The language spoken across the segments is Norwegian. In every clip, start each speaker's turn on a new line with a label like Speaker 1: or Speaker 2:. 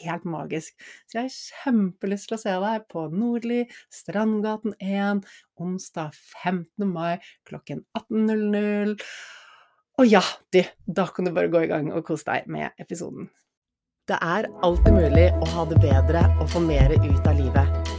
Speaker 1: helt magisk. Så jeg har kjempelyst til å se deg på Nordli, Strandgaten 1, onsdag 15. mai klokken 18.00. Og ja, du, da kan du bare gå i gang og kose deg med episoden. Det er alltid mulig å ha det bedre og få mer ut av livet.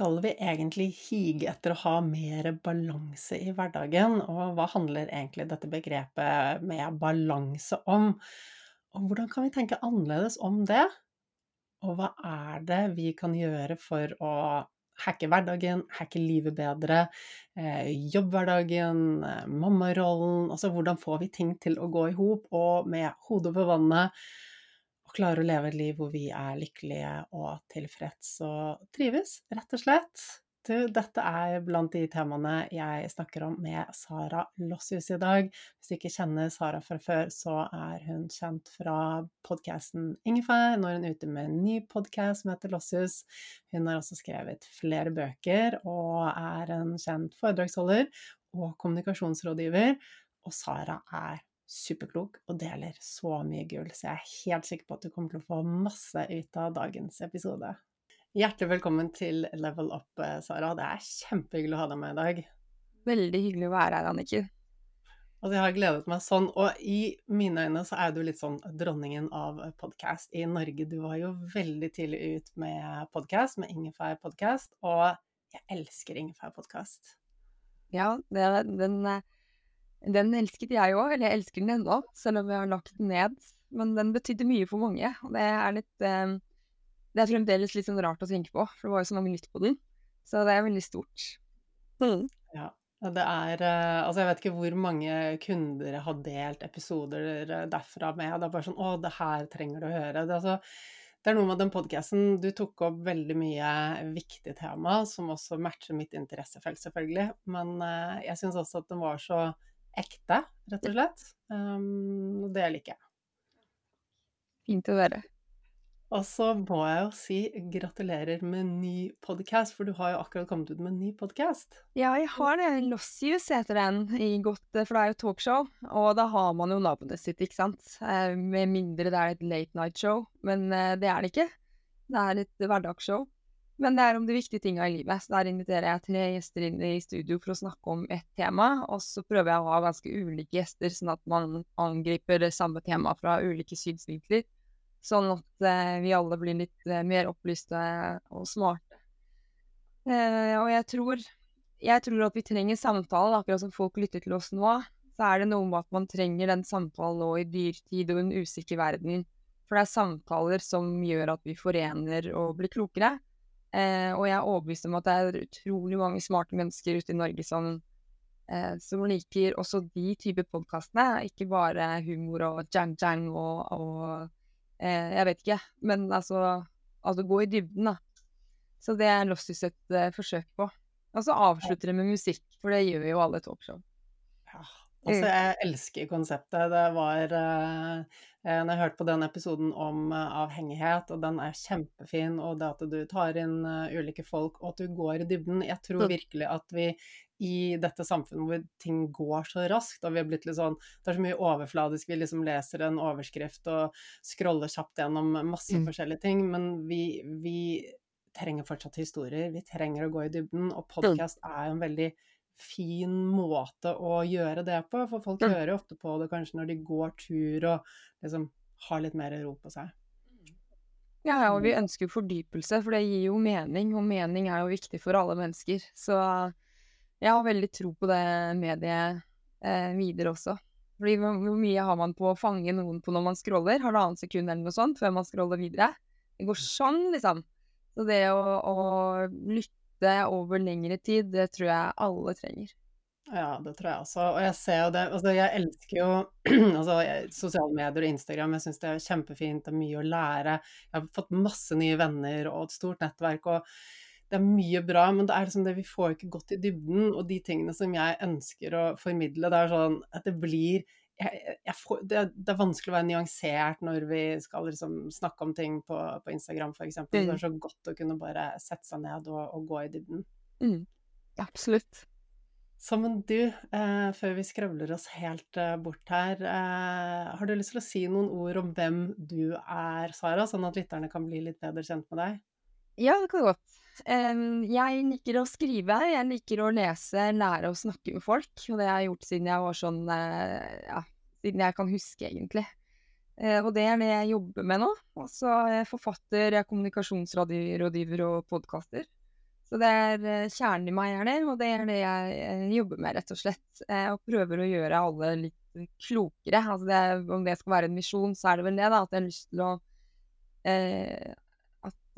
Speaker 1: Skal vi egentlig hige etter å ha mer balanse i hverdagen? Og hva handler egentlig dette begrepet med balanse om? Og hvordan kan vi tenke annerledes om det? Og hva er det vi kan gjøre for å hacke hverdagen, hacke livet bedre, eh, jobbhverdagen, eh, mammarollen Altså hvordan får vi ting til å gå i hop, og med hodet over vannet? Og klare å leve et liv hvor vi er lykkelige og tilfreds og trives, rett og slett. Du, dette er blant de temaene jeg snakker om med Sara Lossius i dag. Hvis du ikke kjenner Sara fra før, så er hun kjent fra podkasten Ingefær. Nå er hun ute med en ny podkast som heter Lossius. Hun har også skrevet flere bøker og er en kjent foredragsholder og kommunikasjonsrådgiver. Og Sara er superklok og deler så mye gull, så jeg er helt sikker på at du kommer til å få masse ut av dagens episode. Hjertelig velkommen til Level Up, eh, Sara. Det er kjempehyggelig å ha deg med i dag.
Speaker 2: Veldig hyggelig å være her, Anniken.
Speaker 1: Altså, jeg har gledet meg sånn, og i mine øyne så er du litt sånn dronningen av podkast i Norge. Du var jo veldig tidlig ut med podkast, med Ingefær podkast, og jeg elsker Ingefær podkast.
Speaker 2: Ja, det, den, den, elsket jeg òg, eller jeg elsker den ennå, selv om jeg har lagt den ned. Men den betydde mye for mange, og det er litt eh, det er fremdeles litt sånn rart å tenke på, for det var jo så mange nytt på den. Så det er veldig stort.
Speaker 1: Mm. Ja. Det er eh, Altså, jeg vet ikke hvor mange kunder har delt episoder derfra med. Det er bare sånn Å, det her trenger du å høre. Det, altså, det er noe med den podkasten Du tok opp veldig mye viktig tema, som også matcher mitt interessefelt, selvfølgelig. Men uh, jeg syns også at den var så ekte, rett og slett. Um, det liker jeg.
Speaker 2: Fint å høre.
Speaker 1: Og så må jeg jo si gratulerer med ny podkast, for du har jo akkurat kommet ut med en ny podkast.
Speaker 2: Ja, jeg har det. Lossius heter den, i godt, for det er jo talkshow. Og da har man jo navnet sitt, ikke sant. Eh, med mindre det er et late night show. Men eh, det er det ikke. Det er et hverdagsshow. Men det er om de viktige tinga i livet. Så der inviterer jeg tre gjester inn i studio for å snakke om ett tema. Og så prøver jeg å ha ganske ulike gjester, sånn at man angriper det samme temaet fra ulike synsvinkler. Sånn at eh, vi alle blir litt eh, mer opplyste og smarte. Eh, og jeg tror, jeg tror at vi trenger samtale, akkurat som folk lytter til oss nå. Så er det noe med at man trenger den samtalen nå i dyrtid og en usikker verden. For det er samtaler som gjør at vi forener og blir klokere. Eh, og jeg er overbevist om at det er utrolig mange smarte mennesker ute i Norge som, eh, som liker også de typer podkastene. Ikke bare humor og jang-jang og, og Eh, jeg vet ikke, men altså Altså gå i dybden, da. Så det er Lostis et uh, forsøk på. Og så avslutter det med musikk, for det gjør jo alle talkshow.
Speaker 1: Ja, altså jeg elsker konseptet. Det var uh, Når jeg hørte på den episoden om uh, avhengighet, og den er kjempefin, og det at du tar inn uh, ulike folk, og at du går i dybden Jeg tror virkelig at vi i dette samfunnet hvor ting går så raskt, og vi har blitt litt sånn Det er så mye overfladisk, vi liksom leser en overskrift og scroller kjapt gjennom masse mm. forskjellige ting, men vi, vi, trenger fortsatt historier, vi trenger å gå i dybden, og podkast er jo en veldig fin måte å gjøre det på, for folk mm. hører jo ofte på det kanskje når de går tur og liksom har litt mer ro på seg.
Speaker 2: Ja, og vi ønsker fordypelse, for det gir jo mening, og mening er jo viktig for alle mennesker. Så jeg har veldig tro på det mediet eh, videre også. Fordi hvor mye har man på å fange noen på når man scroller? Halvannet sekund eller noe sånt før man scroller videre? Det går sånn, liksom. Så det å, å lytte over lengre tid, det tror jeg alle trenger.
Speaker 1: Ja, det tror jeg også. Og jeg ser jo det Altså, jeg elsker jo altså, sosiale medier og Instagram. Jeg syns det er kjempefint, det er mye å lære. Jeg har fått masse nye venner og et stort nettverk. og det er mye bra, men det er liksom det vi får ikke gått i dybden. Og de tingene som jeg ønsker å formidle, det er sånn at det blir jeg, jeg får, det, det, er vanskelig å være nyansert når vi skal liksom snakke om ting på, på Instagram f.eks. Mm. Det er så godt å kunne bare sette seg ned og, og gå i dybden.
Speaker 2: Mm. Absolutt.
Speaker 1: Så men du, eh, før vi skravler oss helt eh, bort her, eh, har du lyst til å si noen ord om hvem du er, Sara, sånn at lytterne kan bli litt bedre kjent med deg?
Speaker 2: Ja, det kan godt. Jeg liker å skrive, jeg liker å lese, lære å snakke med folk. Og det har jeg gjort siden jeg var sånn uh, ja, siden jeg kan huske, egentlig. Uh, og det er det jeg jobber med nå. Og er jeg forfatter, jeg er kommunikasjonsrådgiver og podkaster. Så det er uh, kjernen i meg er det, og det er det jeg jobber med, rett og slett. og prøver å gjøre alle litt klokere. Altså det, om det skal være en misjon, så er det vel det, da. At jeg har lyst til å Eh,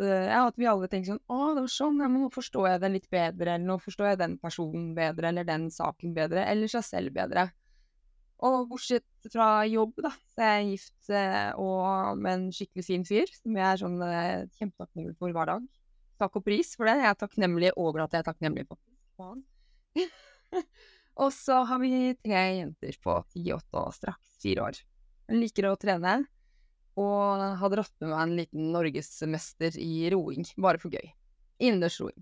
Speaker 2: ja, at vi alle tenker sånn Å, det var sånn, ja, men nå forstår jeg det litt bedre, eller nå forstår jeg den personen bedre, eller den saken bedre, eller seg selv bedre. Og bortsett fra jobb, da, så er jeg gift eh, og med en skikkelig fin fyr, som jeg er sånn eh, kjempetakknemlig for hver dag. takk og pris for det. Jeg er takknemlig over at jeg er takknemlig for faen. og så har vi tre jenter på ti, åtte og straks fire år. Hun liker å trene, og hadde dratt med meg en liten norgesmester i roing, bare for gøy. Innendørs roing.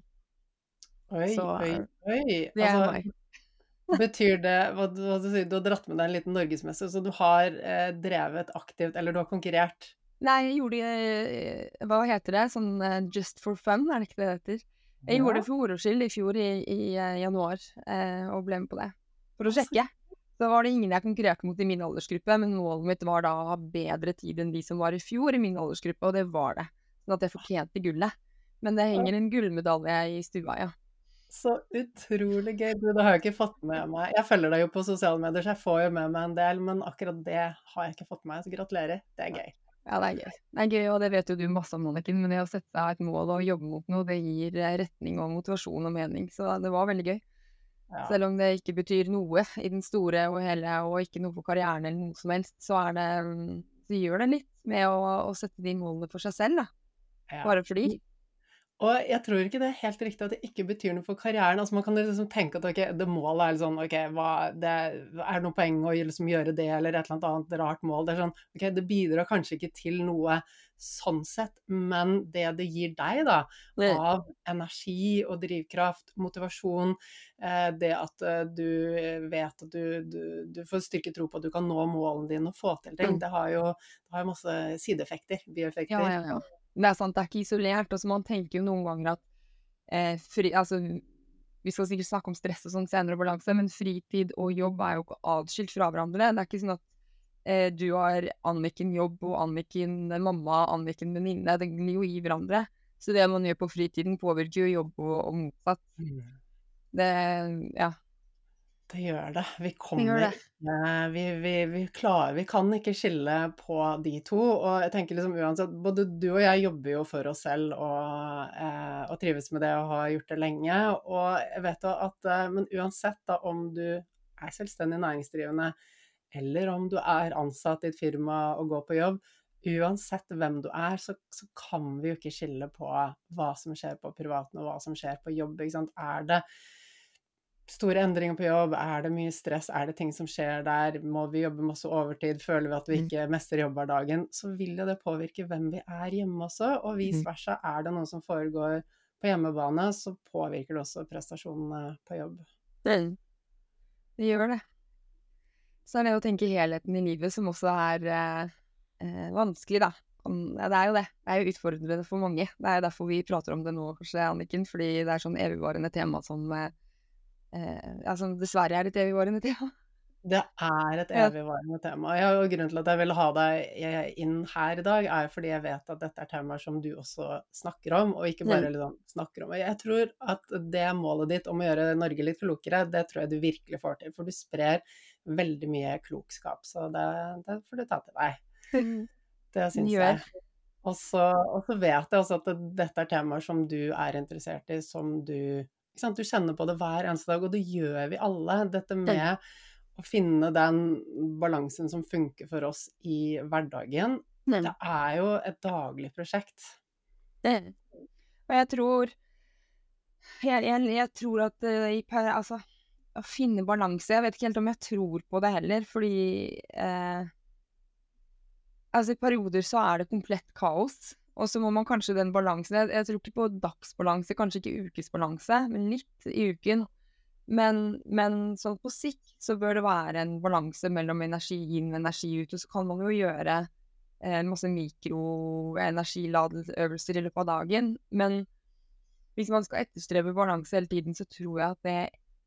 Speaker 1: Oi,
Speaker 2: Så,
Speaker 1: oi, oi.
Speaker 2: Det er
Speaker 1: Altså,
Speaker 2: meg.
Speaker 1: betyr det hva, du- hva du sier, du har dratt med deg en liten norgesmester, så du har eh, drevet aktivt, eller du har konkurrert?
Speaker 2: Nei, jeg gjorde eh, Hva heter det? Sånn eh, just for fun, er det ikke det det heter? Jeg gjorde det for moro skyld i fjor i, i i januar, eh, og ble med på det. For å sjekke. Så var det ingen jeg konkurrerte mot i min aldersgruppe, men målet mitt var da å ha bedre tid enn de som var i fjor i min aldersgruppe, og det var det. Sånn at jeg fortjente gullet. Men det henger en gullmedalje i stua, ja.
Speaker 1: Så utrolig gøy. Du, det har jeg ikke fått med meg. Jeg følger deg jo på sosiale medier, så jeg får jo med meg en del, men akkurat det har jeg ikke fått med meg. Så gratulerer. Det er gøy.
Speaker 2: Ja, det er gøy. Det er gøy, og det vet jo du masse om, Anniken, men det å sette seg et mål og jobbe mot noe, det gir eh, retning og motivasjon og mening. Så det var veldig gøy.
Speaker 1: Ja.
Speaker 2: Selv om det ikke betyr noe i den store og hele, og ikke noe for karrieren eller noe som helst, så er det mm, Så gjør det litt med å, å sette de målene for seg selv, da.
Speaker 1: Ja.
Speaker 2: Bare fordi.
Speaker 1: Og jeg tror ikke det er helt riktig at det ikke betyr noe for karrieren. Altså Man kan liksom tenke at okay, det målet er litt sånn ok, hva, det er det noe poeng å liksom gjøre det, eller et eller annet rart mål. Det er sånn, ok, det bidrar kanskje ikke til noe sånn sett, men det det gir deg, da, av energi og drivkraft, motivasjon, eh, det at eh, du vet at du, du, du får styrket tro på at du kan nå målene dine og få til ting,
Speaker 2: Mm.
Speaker 1: det har jo det har jo masse sideeffekter, bieffekter.
Speaker 2: ja, ja, ja. Det er sant, det er ikke isolert. Altså, man tenker jo noen ganger at eh, fri, altså, Vi skal sikkert snakke om stress og sånn senere og balanse, men fritid og jobb er jo ikke atskilt fra hverandre. Det er ikke sånn at eh, du har Anniken jobb og Anniken mamma, Anniken venninne. Det glir jo i hverandre. Så det man gjør på fritiden, påvirker jo jobb og, og motsatt.
Speaker 1: Mm.
Speaker 2: Det Ja.
Speaker 1: Det gjør det. Vi kommer
Speaker 2: det.
Speaker 1: vi, vi, vi klarer Vi kan ikke skille på de to. Og jeg tenker liksom uansett Både du og jeg jobber jo for oss selv og, eh, og trives med det og har gjort det lenge. Og jeg vet jo at eh, Men uansett da om du er selvstendig næringsdrivende, eller om du er ansatt i et firma og går på jobb, uansett hvem du er, så, så kan vi jo ikke skille på hva som skjer på privaten og hva som skjer på jobb. Ikke sant? Er det store endringer på jobb? Er det mye stress? Er det ting som skjer der? Må vi jobbe masse overtid? Føler vi at vi
Speaker 2: Mm.
Speaker 1: ikke mestrer jobbhverdagen? Så vil jo det påvirke hvem vi er hjemme også, og vice
Speaker 2: Mhm.
Speaker 1: versa. Er det noe som foregår på hjemmebane, så påvirker det også prestasjonene på jobb.
Speaker 2: Det, det gjør det. Så er det å tenke helheten i livet som også er eh, eh, vanskelig, da. Det er jo det. Det er jo utfordrende for mange. Det er jo derfor vi prater om det nå, kanskje, Anniken. Fordi det er sånn evigvarende tema som eh, eh, som dessverre er et evigvarende tema.
Speaker 1: Det er et evigvarende tema. Ja, og grunnen til at jeg ville ha deg eh, inn her i dag, er fordi jeg vet at dette er temaer som du også snakker om, og ikke bare liksom snakker om. Jeg tror at det målet ditt om å gjøre Norge litt klokere, det tror jeg du virkelig får til. For du sprer veldig mye klokskap, så det, det får du ta til deg. Det syns jeg. Og så, vet jeg også at dette er temaer som du er interessert i, som du? Du kjenner på det hver eneste dag, og det gjør vi alle. Dette med å finne den balansen som funker for oss i hverdagen,
Speaker 2: Mm.
Speaker 1: det er jo et daglig prosjekt.
Speaker 2: Det. Og jeg tror Jeg, jeg, jeg tror at eh, i altså, å finne balanse Jeg vet ikke helt om jeg tror på det heller, fordi eh, Altså, i perioder så er det komplett kaos, og så må man kanskje den balansen Jeg, jeg tror ikke på dagsbalanse, kanskje ikke ukesbalanse, men litt i uken. Men, men sånn på sikt så bør det være en balanse mellom energi inn og energi ut, og så kan man jo gjøre eh, masse mikroenergiladeøvelser i løpet av dagen. Men hvis man skal etterstrebe balanse hele tiden, så tror jeg at det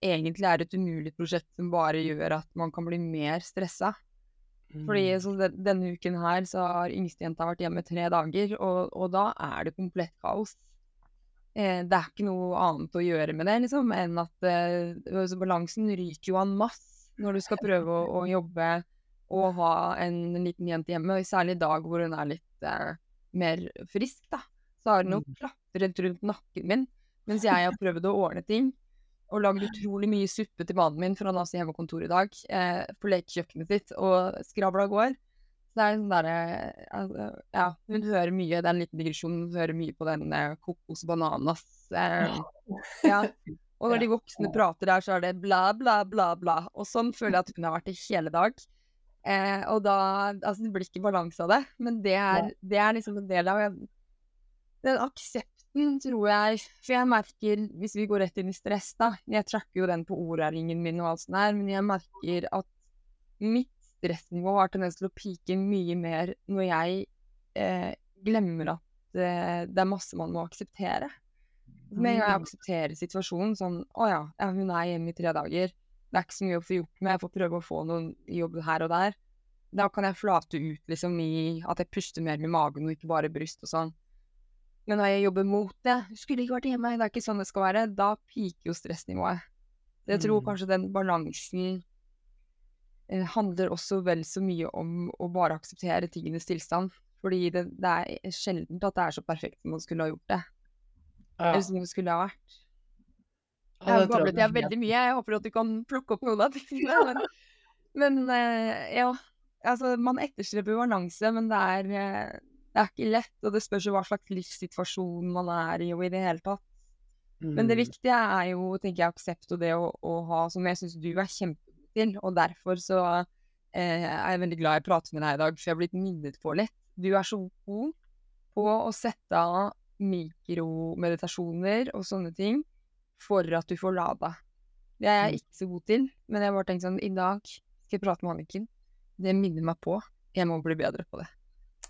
Speaker 2: egentlig er et umulig prosjekt som bare gjør at man kan bli mer stressa. Fordi
Speaker 1: Mm.
Speaker 2: så den, denne uken her så har yngstejenta vært hjemme tre dager, og, og da er det komplett kaos. Eh, det er ikke noe annet å gjøre med det, liksom, enn at eh, altså balansen ryker jo en masse når du skal prøve å, å jobbe og ha en liten jente hjemme, og særlig i dag hvor hun er litt eh, mer frisk, da. Så har hun jo
Speaker 1: Mm.
Speaker 2: klatret rundt nakken min mens jeg har prøvd å ordne ting. Og lagd utrolig mye suppe til mannen min, for han har også hjemmekontor i dag, eh, på lekekjøkkenet sitt, og skravla går. Så det er sånn derre Ja, hun hører mye, det er en liten digresjon, hun hører mye på den eh, kokos bananas eh, Ja. Og når de voksne prater der, så er det bla, bla, bla, bla. Og sånn føler jeg at hun har vært i hele dag. Eh, og da Altså, det blir ikke balanse av det, men det er, det er liksom en del av den aksepten, tror jeg For jeg merker, hvis vi går rett inn i stress, da Jeg tracker jo den på ordringen min og alt sånt der, men jeg merker at mitt stressnivå har tendens til å pike mye mer når jeg eh, glemmer at eh, det er masse man må akseptere. Med en gang jeg mm. aksepterer situasjonen sånn Å ja, ja, hun er hjemme i tre dager. Det er ikke så mye å få gjort med. Jeg får prøve å få noen jobb her og der. Da kan jeg flate ut liksom i at jeg puster mer med magen og ikke bare bryst og sånn. Men når jeg jobber mot det, skulle ikke vært hjemme, det er ikke sånn det skal være, da piker jo stressnivået. Jeg tror mm. kanskje den balansen Eh, handler også vel så mye om å bare akseptere tingenes tilstand. Fordi det, det er sjelden at det er så perfekt som man skulle ha gjort det. Ja. Eller som det skulle ha vært. Jeg har bablet jeg veldig mye. Jeg håper at du kan plukke opp noen av tingene. Men, men eh, ja. Altså, man etterstreber balanse, men det er, uh, det er ikke lett. Og det spørs jo hva slags livssituasjon man er i, og i det hele tatt. Mm. Men det mm. viktige er jo, tenker jeg, aksept og det å, å ha, som jeg syns du er kjempegod til. Og derfor så eh, er jeg veldig glad jeg prater med deg i dag, for jeg har blitt minnet på litt. Du er så god på å sette av mikromeditasjoner og sånne ting for at du får lada. Det er jeg mm. ikke så god til, men jeg har bare tenkt sånn I dag skal jeg prate med Anniken. Det minner meg på. Jeg må bli bedre på det.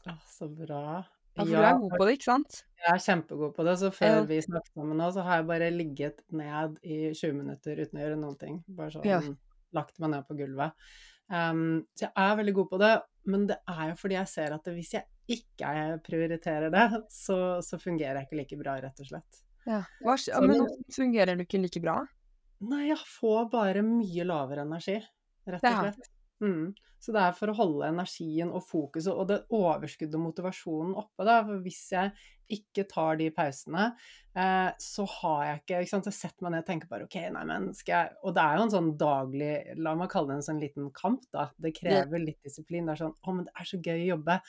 Speaker 1: Ja, så bra.
Speaker 2: Ja, for du er god på det, ikke sant?
Speaker 1: Jeg er kjempegod på det. Så før ja. vi snakket sammen nå, så har jeg bare ligget ned i 20 minutter uten å gjøre noen ting. Bare sånn ja lagt meg ned på gulvet. Um, så jeg er veldig god på det, men det er jo fordi jeg ser at hvis jeg ikke prioriterer det, så, så fungerer jeg ikke like bra, rett og slett.
Speaker 2: Ja. Hva, men fungerer du ikke like bra?
Speaker 1: Nei, jeg får bare mye lavere energi, rett og slett. Mm. Så det er for å holde energien og fokuset og det overskuddet og motivasjonen oppe. Da. For hvis jeg ikke tar de pausene, eh, så har jeg ikke ikke sant? Jeg setter meg ned og tenker bare OK, nei, men skal jeg Og det er jo en sånn daglig La meg kalle det en sånn liten kamp, da. Det krever litt disiplin. Det er sånn Å, men det er så gøy å jobbe.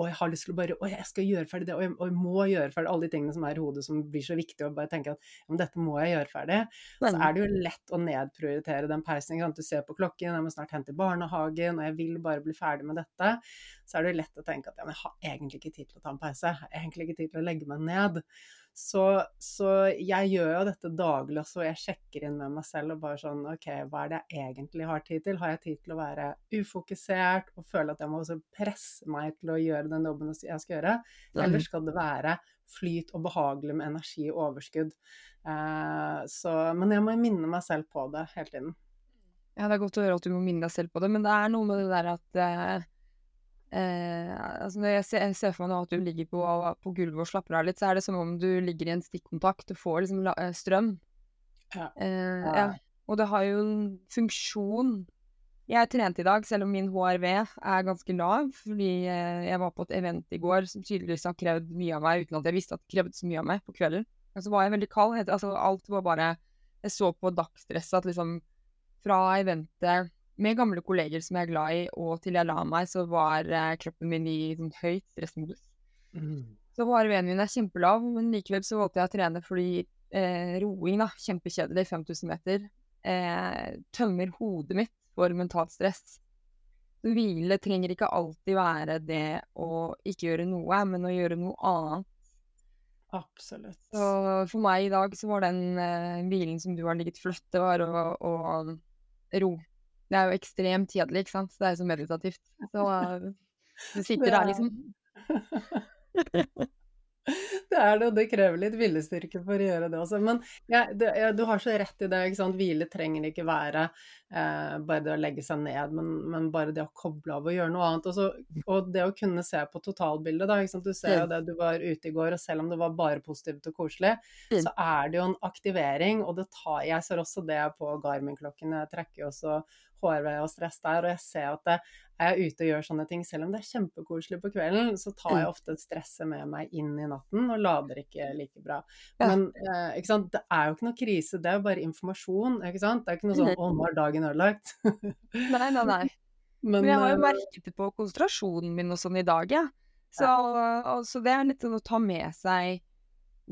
Speaker 1: Og jeg har lyst til å bare Å, jeg skal gjøre ferdig det. Og jeg, og jeg må gjøre ferdig alle de tingene som er i hodet som blir så viktige, og bare tenke at om men dette må jeg gjøre ferdig. Så er det jo lett å nedprioritere den pausen. Ikke sant? Du ser på klokken, jeg må snart hente i barnehagen, og jeg vil bare bli ferdig med dette. Så er det lett å tenke at ja, jeg har egentlig ikke tid til å ta en pause. Jeg har egentlig ikke tid til å legge meg ned. Så, så, jeg gjør jo dette daglig også, og jeg sjekker inn med meg selv og bare sånn OK, hva er det jeg egentlig har tid til? Har jeg tid til å være ufokusert og føle at jeg må også presse meg til å gjøre den jobben jeg skal gjøre? Eller skal det være flyt og behagelig med energi og overskudd? Eh, så, men jeg må minne meg selv på det hele tiden.
Speaker 2: Ja, det er godt å høre at du må minne deg selv på det, men det er noe med det der at eh Eh, altså når jeg ser, jeg ser, for meg nå at du ligger på, på, gulvet og slapper av litt, så er det som om du ligger i en stikkontakt og får liksom la, eh, strøm. Ja. Eh, ja. Og det har jo en funksjon. Jeg trente i dag, selv om min HRV er ganske lav, fordi eh, jeg var på et event i går som tydeligvis har krevd mye av meg, uten at jeg visste at det krevde så mye av meg på kvelden. Og så var jeg veldig kald. Altså, alt var bare Jeg så på dagsstresset at liksom Fra eventet med gamle kolleger som jeg er glad i, og til jeg la meg, så var eh, kroppen min i sånn høyt stressmodus. Mm. Så HRV-en min er kjempelav, men likevel så valgte jeg å trene fordi eh, roing, da, kjempekjedelig, 5000 meter, eh, tømmer hodet mitt for mentalt stress. Hvile trenger ikke alltid være det å ikke gjøre noe, men å gjøre noe annet.
Speaker 1: Absolutt.
Speaker 2: Så for meg i dag så var den eh, hvilen som du har ligget flott, det var å, å ro det er jo ekstremt kjedelig, ikke sant. Så Det er jo så meditativt. Så du sitter der, liksom.
Speaker 1: Det er det, og det krever litt viljestyrke for å gjøre det også. Men ja, du, ja, du har så rett i det. ikke sant? Hvile trenger ikke være eh, bare det å legge seg ned, men, men, bare det å koble av og gjøre noe annet. Også, og det å kunne se på totalbildet. da, ikke sant? Du ser jo det du var ute i går, og selv om det var bare positivt og koselig, så er det jo en aktivering. Og det tar, jeg ser også det på Garmin-klokken. Jeg trekker også HRV og stress der. Og jeg ser at det, er jeg ute og gjør sånne ting, selv om det er kjempekoselig på kvelden, så tar jeg mm. ofte stresset med meg inn i natten og lader ikke like bra. Men eh, ikke sant? det er jo ikke noe krise, det er jo bare informasjon. ikke sant? Det er ikke noe sånn 'Å, nå er dagen ødelagt'.
Speaker 2: nei, nei, nei.
Speaker 1: Men,
Speaker 2: Men jeg har jo
Speaker 1: eh,
Speaker 2: merket det på konsentrasjonen min og sånn i dag, jeg. Så, ja. så det er litt sånn å ta med seg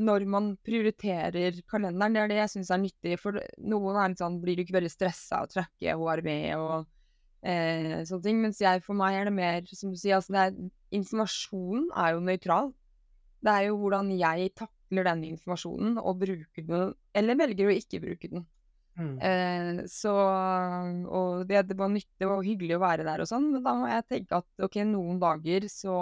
Speaker 2: når man prioriterer kalenderen. Det er det jeg syns er nyttig. For noen er litt sånn Blir du ikke veldig stressa av å tracke HRV og eh, sånne ting? Mens jeg, for meg er det mer, som du sier, altså det er, informasjonen er jo nøytral. Det er jo hvordan jeg takler den informasjonen og bruker den, eller velger å ikke bruke den.
Speaker 1: mm.
Speaker 2: Eh, så Og det, det var nyttig og hyggelig å være der og sånn, men da må jeg tenke at ok, noen dager så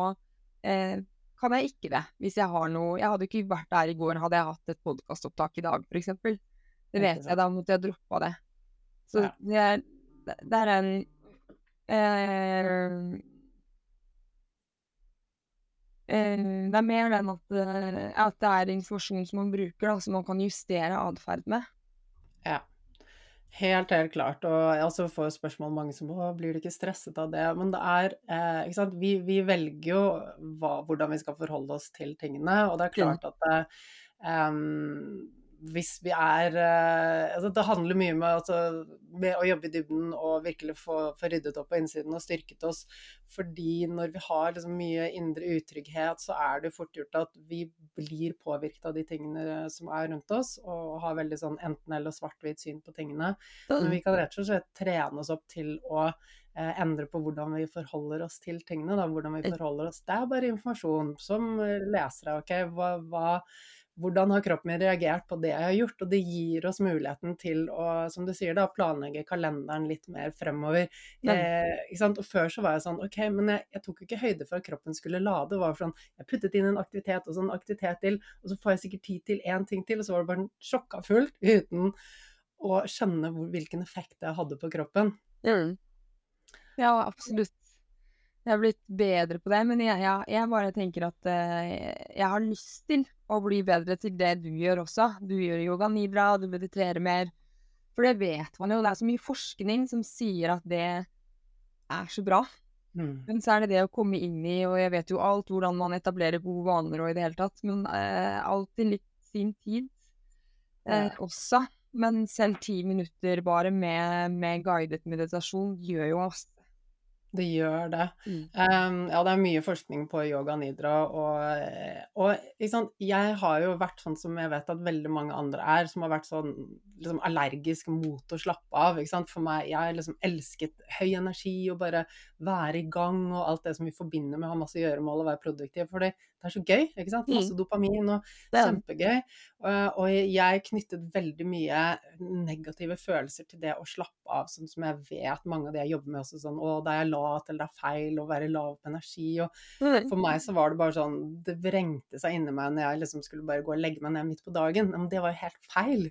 Speaker 2: eh, kan jeg ikke det. Hvis jeg har noe Jeg hadde ikke vært der i går hadde jeg hatt et podkastopptak i dag, eksempel. Det vet jeg, da måtte jeg droppa det. Så
Speaker 1: Ja.
Speaker 2: det, er, det er en eh, eh, Det er mer den at, eh, at det er informasjon som man bruker, da, som man kan justere atferd med.
Speaker 1: Ja. Helt, helt klart. Og jeg også får spørsmål mange som Å, blir du ikke stresset av det? Men det er eh, Ikke sant. Vi, vi velger jo hva, hvordan vi skal forholde oss til tingene, og det er klart at det, em, hvis vi er eh, altså Det handler mye med, altså, med å jobbe i dybden og virkelig få, få ryddet opp på innsiden og styrket oss. Fordi når vi har liksom mye indre utrygghet, så er det fort gjort at vi blir påvirket av de tingene som er rundt oss, og har veldig sånn enten-eller svart-hvitt syn på tingene. Men vi kan rett og slett trene oss opp til å eh, endre på hvordan vi forholder oss til tingene. Da, hvordan vi forholder oss. Det er bare informasjon som lesere. ok, hva, hva, hvordan har kroppen min reagert på det jeg har gjort? Og det gir oss muligheten til å, som du sier, da, planlegge kalenderen litt mer fremover. Eh, ikke sant? Og før så var jeg sånn, ok, men jeg, jeg tok jo ikke høyde for at kroppen skulle lade. Det var sånn, jeg puttet inn en aktivitet og så en aktivitet til, og så får jeg sikkert tid til én ting til, og så var det bare sjokka fullt uten å skjønne hvor, hvilken effekt det hadde på kroppen.
Speaker 2: Mm. Ja, absolutt. Jeg har blitt bedre på det, men jeg, jeg, jeg bare tenker at uh, jeg har lyst til å bli bedre til det du gjør også. Du gjør yoga nidra, du mediterer mer. For det vet man jo, det er så mye forskning som sier at det er så bra.
Speaker 1: Mm.
Speaker 2: Men så er det det å komme inn i, og jeg vet jo alt, hvordan man etablerer gode vaner og i det hele tatt, men uh, alt i litt sin tid uh,
Speaker 1: Ja.
Speaker 2: også. Men selv ti minutter bare med, med guidet meditasjon gjør jo masse.
Speaker 1: Det gjør det.
Speaker 2: Mm.
Speaker 1: Um, ja, det er mye forskning på yoga nidra, og, og ikke sant? jeg har jo vært sånn som jeg vet at veldig mange andre er, som har vært sånn liksom allergisk mot å slappe av. For meg, jeg liksom elsket høy energi og bare være i gang og alt det som vi forbinder med å ha masse gjøremål og være produktiv. For det er så gøy, ikke sant? Masse dopamin og kjempegøy. Og, og jeg knyttet veldig mye negative følelser til det å slappe av, sånn som jeg vet mange av de jeg jobber med også sånn Å, da er jeg lat, eller det er feil å være lav på energi. Og
Speaker 2: Mm.
Speaker 1: for meg så var det bare sånn Det vrengte seg inni meg når jeg liksom skulle bare gå og legge meg ned midt på dagen. Men det var jo helt feil.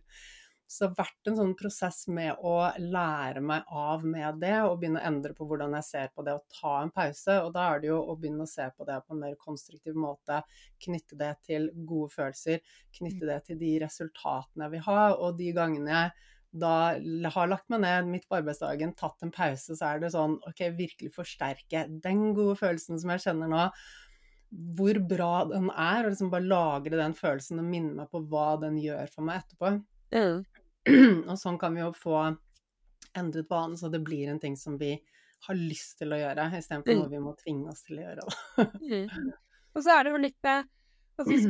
Speaker 1: Så det har vært en sånn prosess med å lære meg av med det, og begynne å endre på hvordan jeg ser på det å ta en pause. Og da er det jo å begynne å se på det på en mer konstruktiv måte, knytte det til gode følelser, knytte det til de resultatene jeg vil ha, og de gangene jeg da har lagt meg ned midt på arbeidsdagen, tatt en pause, så er det sånn OK, virkelig forsterke den gode følelsen som jeg kjenner nå. Hvor bra den er, og liksom bare lagre den følelsen og minne meg på hva den gjør for meg etterpå.
Speaker 2: Mm.
Speaker 1: Og sånn kan vi jo få endret vanen, så det blir en ting som vi har lyst til å gjøre, istedenfor
Speaker 2: Mm.
Speaker 1: noe vi må tvinge oss til å gjøre.
Speaker 2: Mm. Og så er det jo litt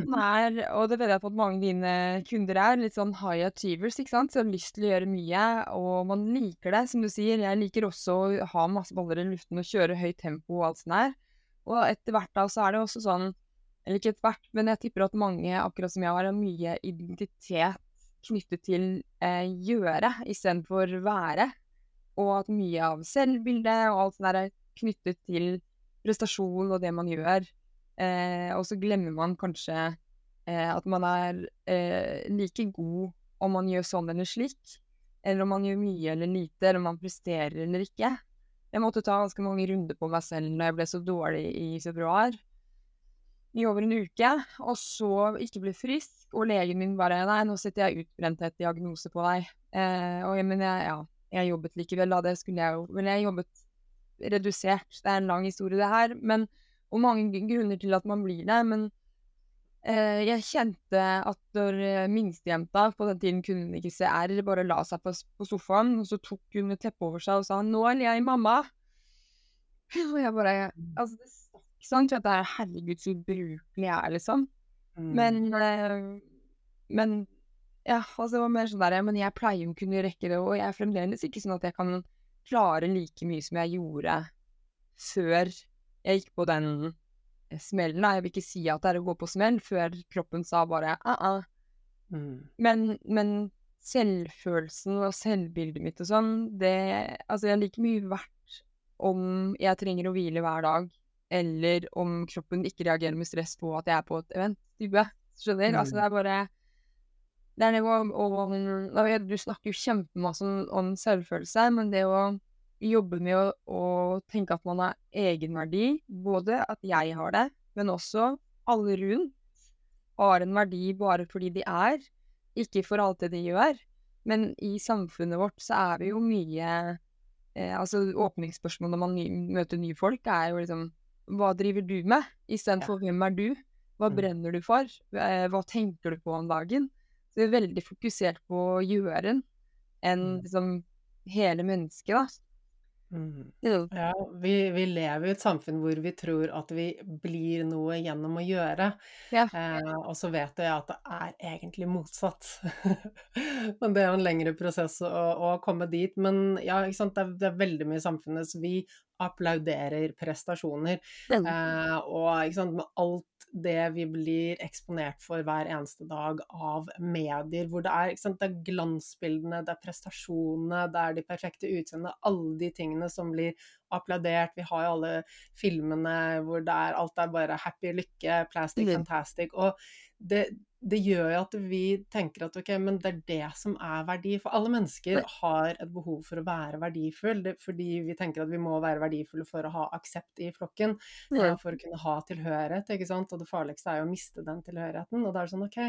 Speaker 2: man er, og det vet jeg på at mange av dine kunder er, litt sånn high achievers, ikke sant, så har lyst til å gjøre mye, og man liker det, som du sier. Jeg liker også å ha masse baller i luften og kjøre høyt tempo og alt sånt her. Og etter hvert da så er det også sånn, eller ikke etter hvert, men jeg tipper at mange, akkurat som jeg har, har mye identitet knyttet til eh, gjøre istedenfor være. Og at mye av selvbildet og alt sånt der er knyttet til prestasjon og det man gjør. Eh, og så glemmer man kanskje eh, at man er eh, like god om man gjør sånn eller slik, eller om man gjør mye eller lite, eller om man presterer eller ikke. Jeg måtte ta ganske mange runder på meg selv når jeg ble så dårlig i februar. I over en uke, og så ikke ble frisk, og legen min bare Nei, nå setter jeg utbrenthet-diagnose på deg. Eh, og men jeg, ja, jeg jobbet likevel, da. Det skulle jeg jo. Men jeg jobbet redusert. Det er en lang historie, det her. Men, og mange grunner til at man blir det. Men eh, jeg kjente at når eh, minstejenta, på den tiden kunne hun ikke se R, bare la seg på, på sofaen, og så tok hun et teppe over seg og sa 'Nå er jeg mamma'. Og jeg bare Altså, stakk sånn at det er herregud, så ubrukelig jeg er, liksom.
Speaker 1: Mm.
Speaker 2: Men eh, Men ja, altså det var mer sånn der Men jeg pleier jo å kunne rekke det, og jeg er fremdeles ikke sånn at jeg kan klare like mye som jeg gjorde før jeg gikk på den smellen. da. Jeg vil ikke si at det er å gå på smell, før kroppen sa bare uh-uh.
Speaker 1: Mm.
Speaker 2: Men, men selvfølelsen og selvbildet mitt og sånn, det Altså, jeg er like mye verdt om jeg trenger å hvile hver dag, eller om kroppen ikke reagerer med stress på at jeg er på et event. Type. Skjønner? Altså,
Speaker 1: Mm.
Speaker 2: det er bare Det er det å og Du snakker jo kjempemasse om, om selvfølelse, men det å jobbe med å, å tenke at man har egenverdi, både at jeg har det, men også alle rundt har en verdi bare fordi de er, ikke for alt det de gjør. Men i samfunnet vårt så er vi jo mye eh, Altså åpningsspørsmål når man ny, møter nye folk, er jo liksom Hva driver du med? Istedenfor hvem er du? Hva
Speaker 1: Mm.
Speaker 2: brenner du for? Eh, hva tenker du på om dagen? Så vi er veldig fokusert på gjøren enn
Speaker 1: Mm.
Speaker 2: liksom hele mennesket, da.
Speaker 1: Mm. Ja, vi, vi lever i et samfunn hvor vi tror at vi blir noe gjennom å gjøre.
Speaker 2: Ja.
Speaker 1: Eh, og så vet jeg at det er egentlig motsatt. Men det er jo en lengre prosess å, å komme dit. Men ja? Det, er, det er veldig mye i samfunnet, så vi applauderer prestasjoner. Eh, og sant, med alt det vi blir eksponert for hver eneste dag av medier, hvor det er, sant, det er glansbildene, det er prestasjonene, det er de perfekte utseendene, alle de tingene som blir applaudert. Vi har jo alle filmene hvor det er, alt er bare happy, lykke, plastic, fantastic. Og det, det gjør jo at vi tenker at ok, men det er det som er verdi. For alle mennesker har et behov for å være verdifull, fordi vi tenker at vi må være verdifulle for å ha aksept i flokken, eh, for å kunne ha tilhørighet, ikke sant. Og det farligste er jo å miste den tilhørigheten. Og da er det sånn ok,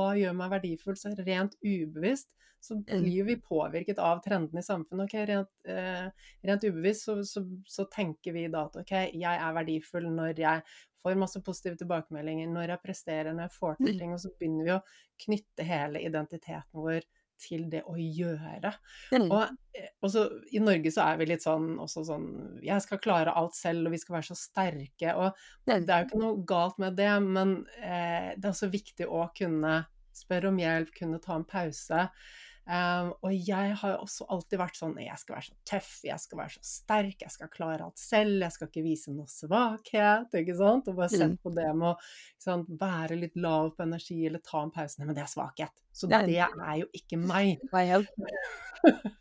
Speaker 1: hva gjør meg verdifull? Så rent ubevisst så
Speaker 2: Mm.
Speaker 1: blir vi påvirket av trendene i samfunnet. Ok, rent, eh, rent ubevisst så, så, så tenker vi da at ok, jeg er verdifull når jeg får masse positive tilbakemeldinger, når jeg presterer, når jeg får til
Speaker 2: Mm.
Speaker 1: ting, og så begynner vi å knytte hele identiteten vår til det å gjøre.
Speaker 2: Mm.
Speaker 1: Og, eh, og så i Norge så er vi litt sånn sånn Jeg skal klare alt selv, og vi skal være så sterke. Og
Speaker 2: Mm.
Speaker 1: det er jo ikke noe galt med det, men eh, det er også viktig å kunne spørre om hjelp, kunne ta en pause. Um, og jeg har også alltid vært sånn Jeg skal være så tøff, jeg skal være så sterk, jeg skal klare alt selv, jeg skal ikke vise noe svakhet, ikke sant? Og bare sett
Speaker 2: Mm.
Speaker 1: på det med å sant, være litt lav på energi eller ta en pause. Nei, men det er svakhet. Så det er jo ikke meg.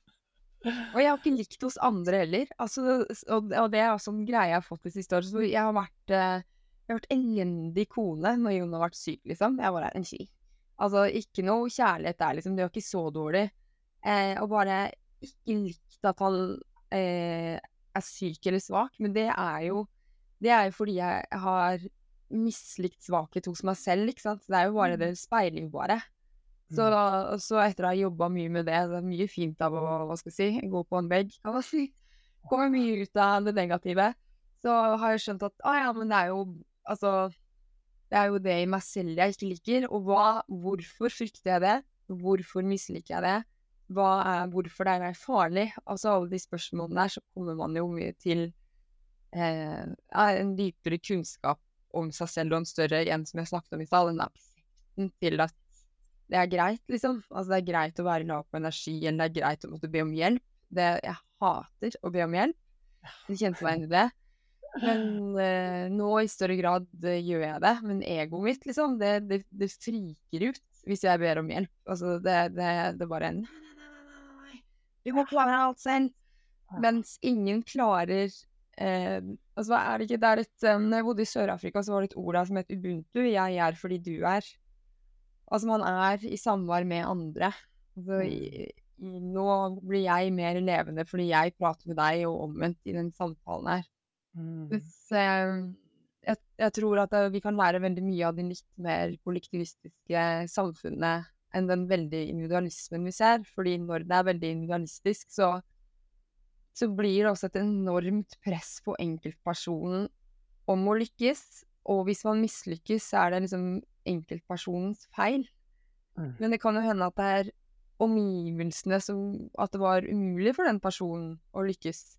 Speaker 2: Og jeg har ikke likt hos andre heller. Altså, og, det er også en greie jeg har fått det siste året. Jeg har vært, eh, jeg har vært elendig kone når Jon har vært syk, liksom. Jeg bare er en ski. Altså, ikke noe kjærlighet der, liksom. Det var ikke så dårlig. Eh, og bare ikke likt at han eh, er syk eller svak. Men det er jo Det er jo fordi jeg har mislikt svakhet hos meg selv, ikke sant. Det er jo bare det speiler jo bare. Så,
Speaker 1: da,
Speaker 2: så etter å ha jobba mye med det, det er mye fint av å hva skal jeg si, gå på en vegg, kan man si, kommer mye ut av det negative, så har jeg skjønt at å ja, men det er jo altså det er jo det i meg selv jeg ikke liker. Og hva, hvorfor frykter jeg det? Hvorfor misliker jeg det? Er, hvorfor det er farlig? Altså alle de spørsmålene der, så kommer man jo mye til eh, en dypere kunnskap om seg selv og en større en som jeg snakket om i stad. Den aksepten til at det er greit, liksom. Altså det er greit å være lav på energi, eller det er greit å måtte be om hjelp. Det, jeg hater å be om hjelp. Jeg kjente meg inn i det. Men eh, nå i større grad eh, gjør jeg det. Men egoet mitt, liksom, det, det, det friker ut hvis jeg ber om hjelp. Altså, det, det, det bare en Nei, nei, nei, nei, nei. Må klare alt selv. Mens ingen klarer eh, Altså, hva er det ikke Det er et um, Når jeg bodde i Sør-Afrika, så var det et ord der som het ubuntu. Jeg er fordi du er. Altså, man er i samvær med andre. Altså, i, i, nå blir jeg mer levende fordi jeg prater med deg, og omvendt i den samtalen her.
Speaker 1: Mm.
Speaker 2: Jeg, jeg tror at eh, vi kan lære veldig mye av det litt mer kollektivistiske samfunnet enn den veldig individualismen vi ser. Fordi når det er veldig individualistisk, så, så blir det også et enormt press på enkeltpersonen om å lykkes. Og hvis man mislykkes, så er det liksom enkeltpersonens feil.
Speaker 1: Mm.
Speaker 2: Men det kan jo hende at det er omgivelsene som At det var umulig for den personen å lykkes.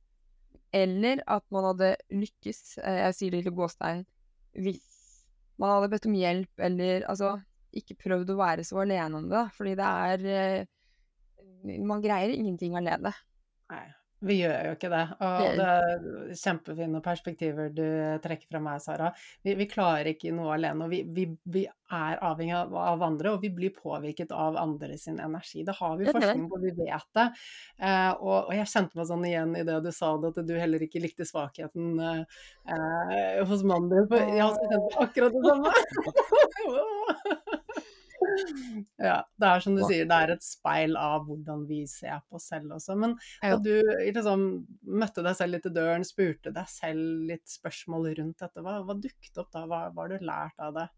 Speaker 2: Eller at man hadde lykkes, eh, jeg sier det i gåstein, hvis man hadde bedt om hjelp, eller altså ikke prøvd å være så alene om det. Fordi det er eh, Man greier ingenting alene.
Speaker 1: Nei. Vi gjør jo ikke det. Og det er kjempefine perspektiver du trekker fra meg, Sara. Vi, vi klarer ikke noe alene. og vi, vi, vi, er avhengig av, av, andre, og vi blir påvirket av andre sin energi. Det har vi forskning på, vi vet det. Eh, og, og, jeg kjente meg sånn igjen i det du sa, at du heller ikke likte svakheten eh, hos mannen din. For jeg har kjent akkurat det samme. Ja, det er som du sier, det er et speil av hvordan vi ser på oss selv også. Men da du liksom møtte deg selv litt i døren, spurte deg selv litt spørsmål rundt dette, hva, hva dukket opp da? Hva, hva har du lært av det?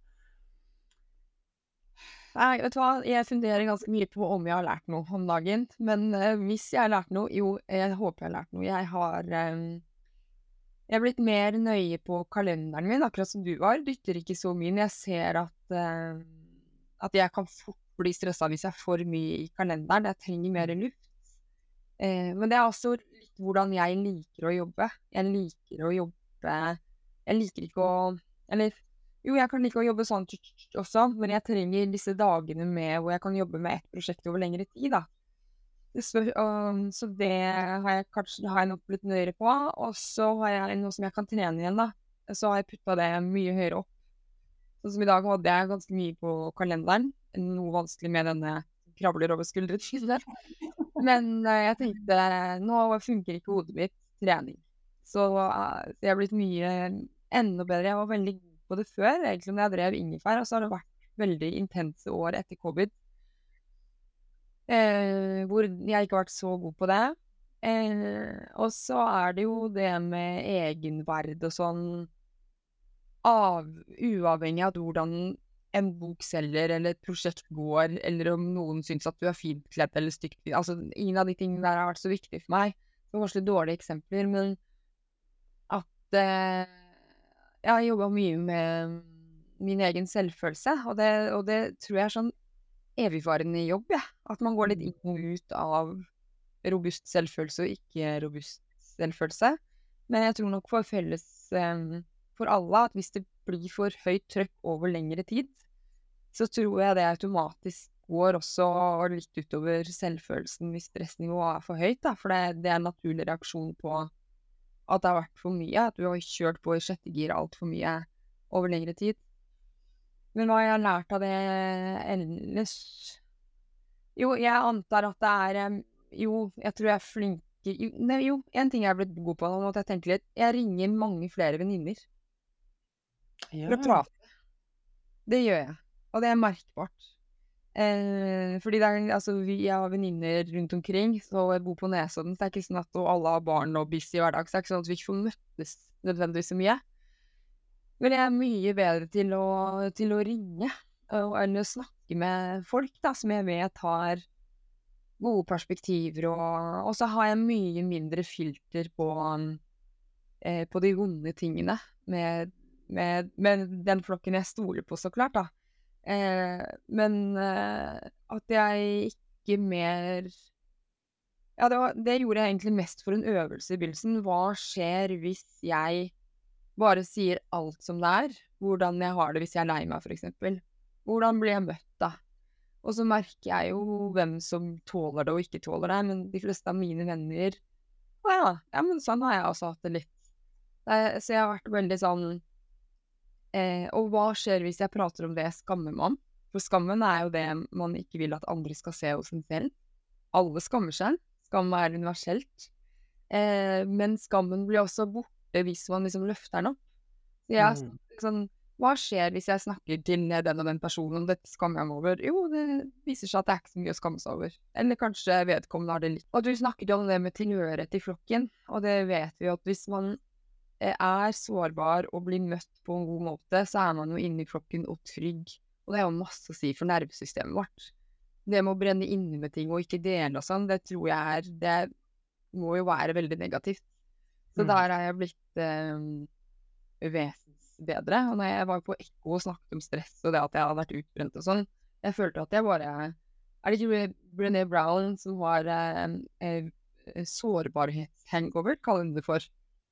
Speaker 2: Nei, vet du hva, jeg funderer ganske mye på om jeg har lært noe om dagen. Men uh, hvis jeg har lært noe, jo, jeg håper jeg har lært noe. Jeg har um, jeg er blitt mer nøye på kalenderen min, akkurat som du var. Dytter ikke så mye. Men jeg ser at uh, at jeg kan fort bli stressa hvis jeg er for mye i kalenderen. Jeg trenger mer luft. Eh, men det er også litt hvordan jeg liker å jobbe. Jeg liker å jobbe Jeg liker ikke å Eller jo, jeg kan like å jobbe sånn også, men jeg trenger disse dagene med hvor jeg kan jobbe med ett prosjekt over lengre tid, da. Spør, um, så det har jeg kanskje har jeg nok blitt nøyere på. Og så har jeg noe som jeg kan trene igjen, da. Så har jeg putta det mye høyere opp Sånn som i dag hadde jeg ganske mye på kalenderen. Noe vanskelig med denne kravler over skuldrene. Men uh, jeg tenkte nå funker ikke hodet mitt trening. Så uh, jeg har blitt mye enda bedre. Jeg var veldig god på det før, egentlig når jeg drev ingefær. Og så har det vært veldig intense år etter covid. Uh, hvor jeg ikke har vært så god på det. og så er det jo det med egenverd og sånn av, uavhengig av hvordan en bok selger, eller et prosjekt går, eller om noen syns at du er fint kledd eller stygt Altså, ingen av de tingene der har vært så viktig for meg. Det var kanskje dårlige eksempler, men at eh, Jeg har jobba mye med min egen selvfølelse, og det, og det tror jeg er sånn evigvarende jobb, ja. At man går litt inn og ut av robust selvfølelse og ikke robust selvfølelse. Men jeg tror nok for felles eh, for alle at hvis det blir for høyt trøkk over lengre tid, så tror jeg det automatisk går også litt utover selvfølelsen hvis stressnivået er for høyt. Da. For det, det, er en naturlig reaksjon på at det har vært for mye. At du har kjørt på i sjette gir altfor mye over lengre tid. Men hva jeg har lært av det ellers Jo, jeg antar at det er Jo, jeg tror jeg er flink jo, en ting jeg er blitt god på nå, at jeg tenke litt Jeg ringer mange flere venninner for å prate. Det gjør jeg. Og det er merkbart. Eh, fordi det er, altså, vi, har venninner rundt omkring, så jeg bor på Nesodden, så det er ikke sånn at alle har barn og busy hverdag, så det er ikke sånn at vi ikke får møttes nødvendigvis så mye. Men jeg er mye bedre til å, til å ringe enn å snakke med folk da, som jeg vet har gode perspektiver, og, og så har jeg mye mindre filter på, eh, på de vonde tingene. Med med, med, den flokken jeg stoler på, så klart, da. Eh, men eh, at jeg ikke mer Ja, det, var, det, gjorde jeg egentlig mest for en øvelse i begynnelsen. Hva skjer hvis jeg bare sier alt som det er? Hvordan jeg har det hvis jeg er lei meg, f.eks. Hvordan blir jeg møtt da? Og så merker jeg jo hvem som tåler det og ikke tåler det, men de fleste av mine venner Å ja, ja, men sånn har jeg også hatt det litt. Så jeg har vært veldig sånn Eh, og hva skjer hvis jeg prater om det jeg skammer meg om? For skammen er jo det man ikke vil at andre skal se hos en selv. Alle skammer seg. Skam er universelt. Eh, men skammen blir også borte hvis man liksom løfter den opp. Så jeg mm. sånn Hva skjer hvis jeg snakker til den og den personen om dette skammer jeg meg over? Jo, det viser seg at det er ikke så mye å skamme seg over. Eller kanskje vedkommende har det litt. Og du snakket om det med tilhørighet i flokken, og det vet vi at hvis man er sårbar og blir møtt på en god måte, så er man jo inni kroppen og trygg. Og det er jo masse å si for nervesystemet vårt. Det med å brenne inne med ting og ikke dele og sånn, det tror jeg er Det må jo være veldig negativt. Så mm. der er jeg blitt eh, vesensbedre. Og når jeg var på Ekko og snakket om stress og det at jeg hadde vært utbrent og sånn, jeg følte at jeg bare Er det ikke Brené Brown som var eh, eh, sårbarhetshangover, kaller hun det for?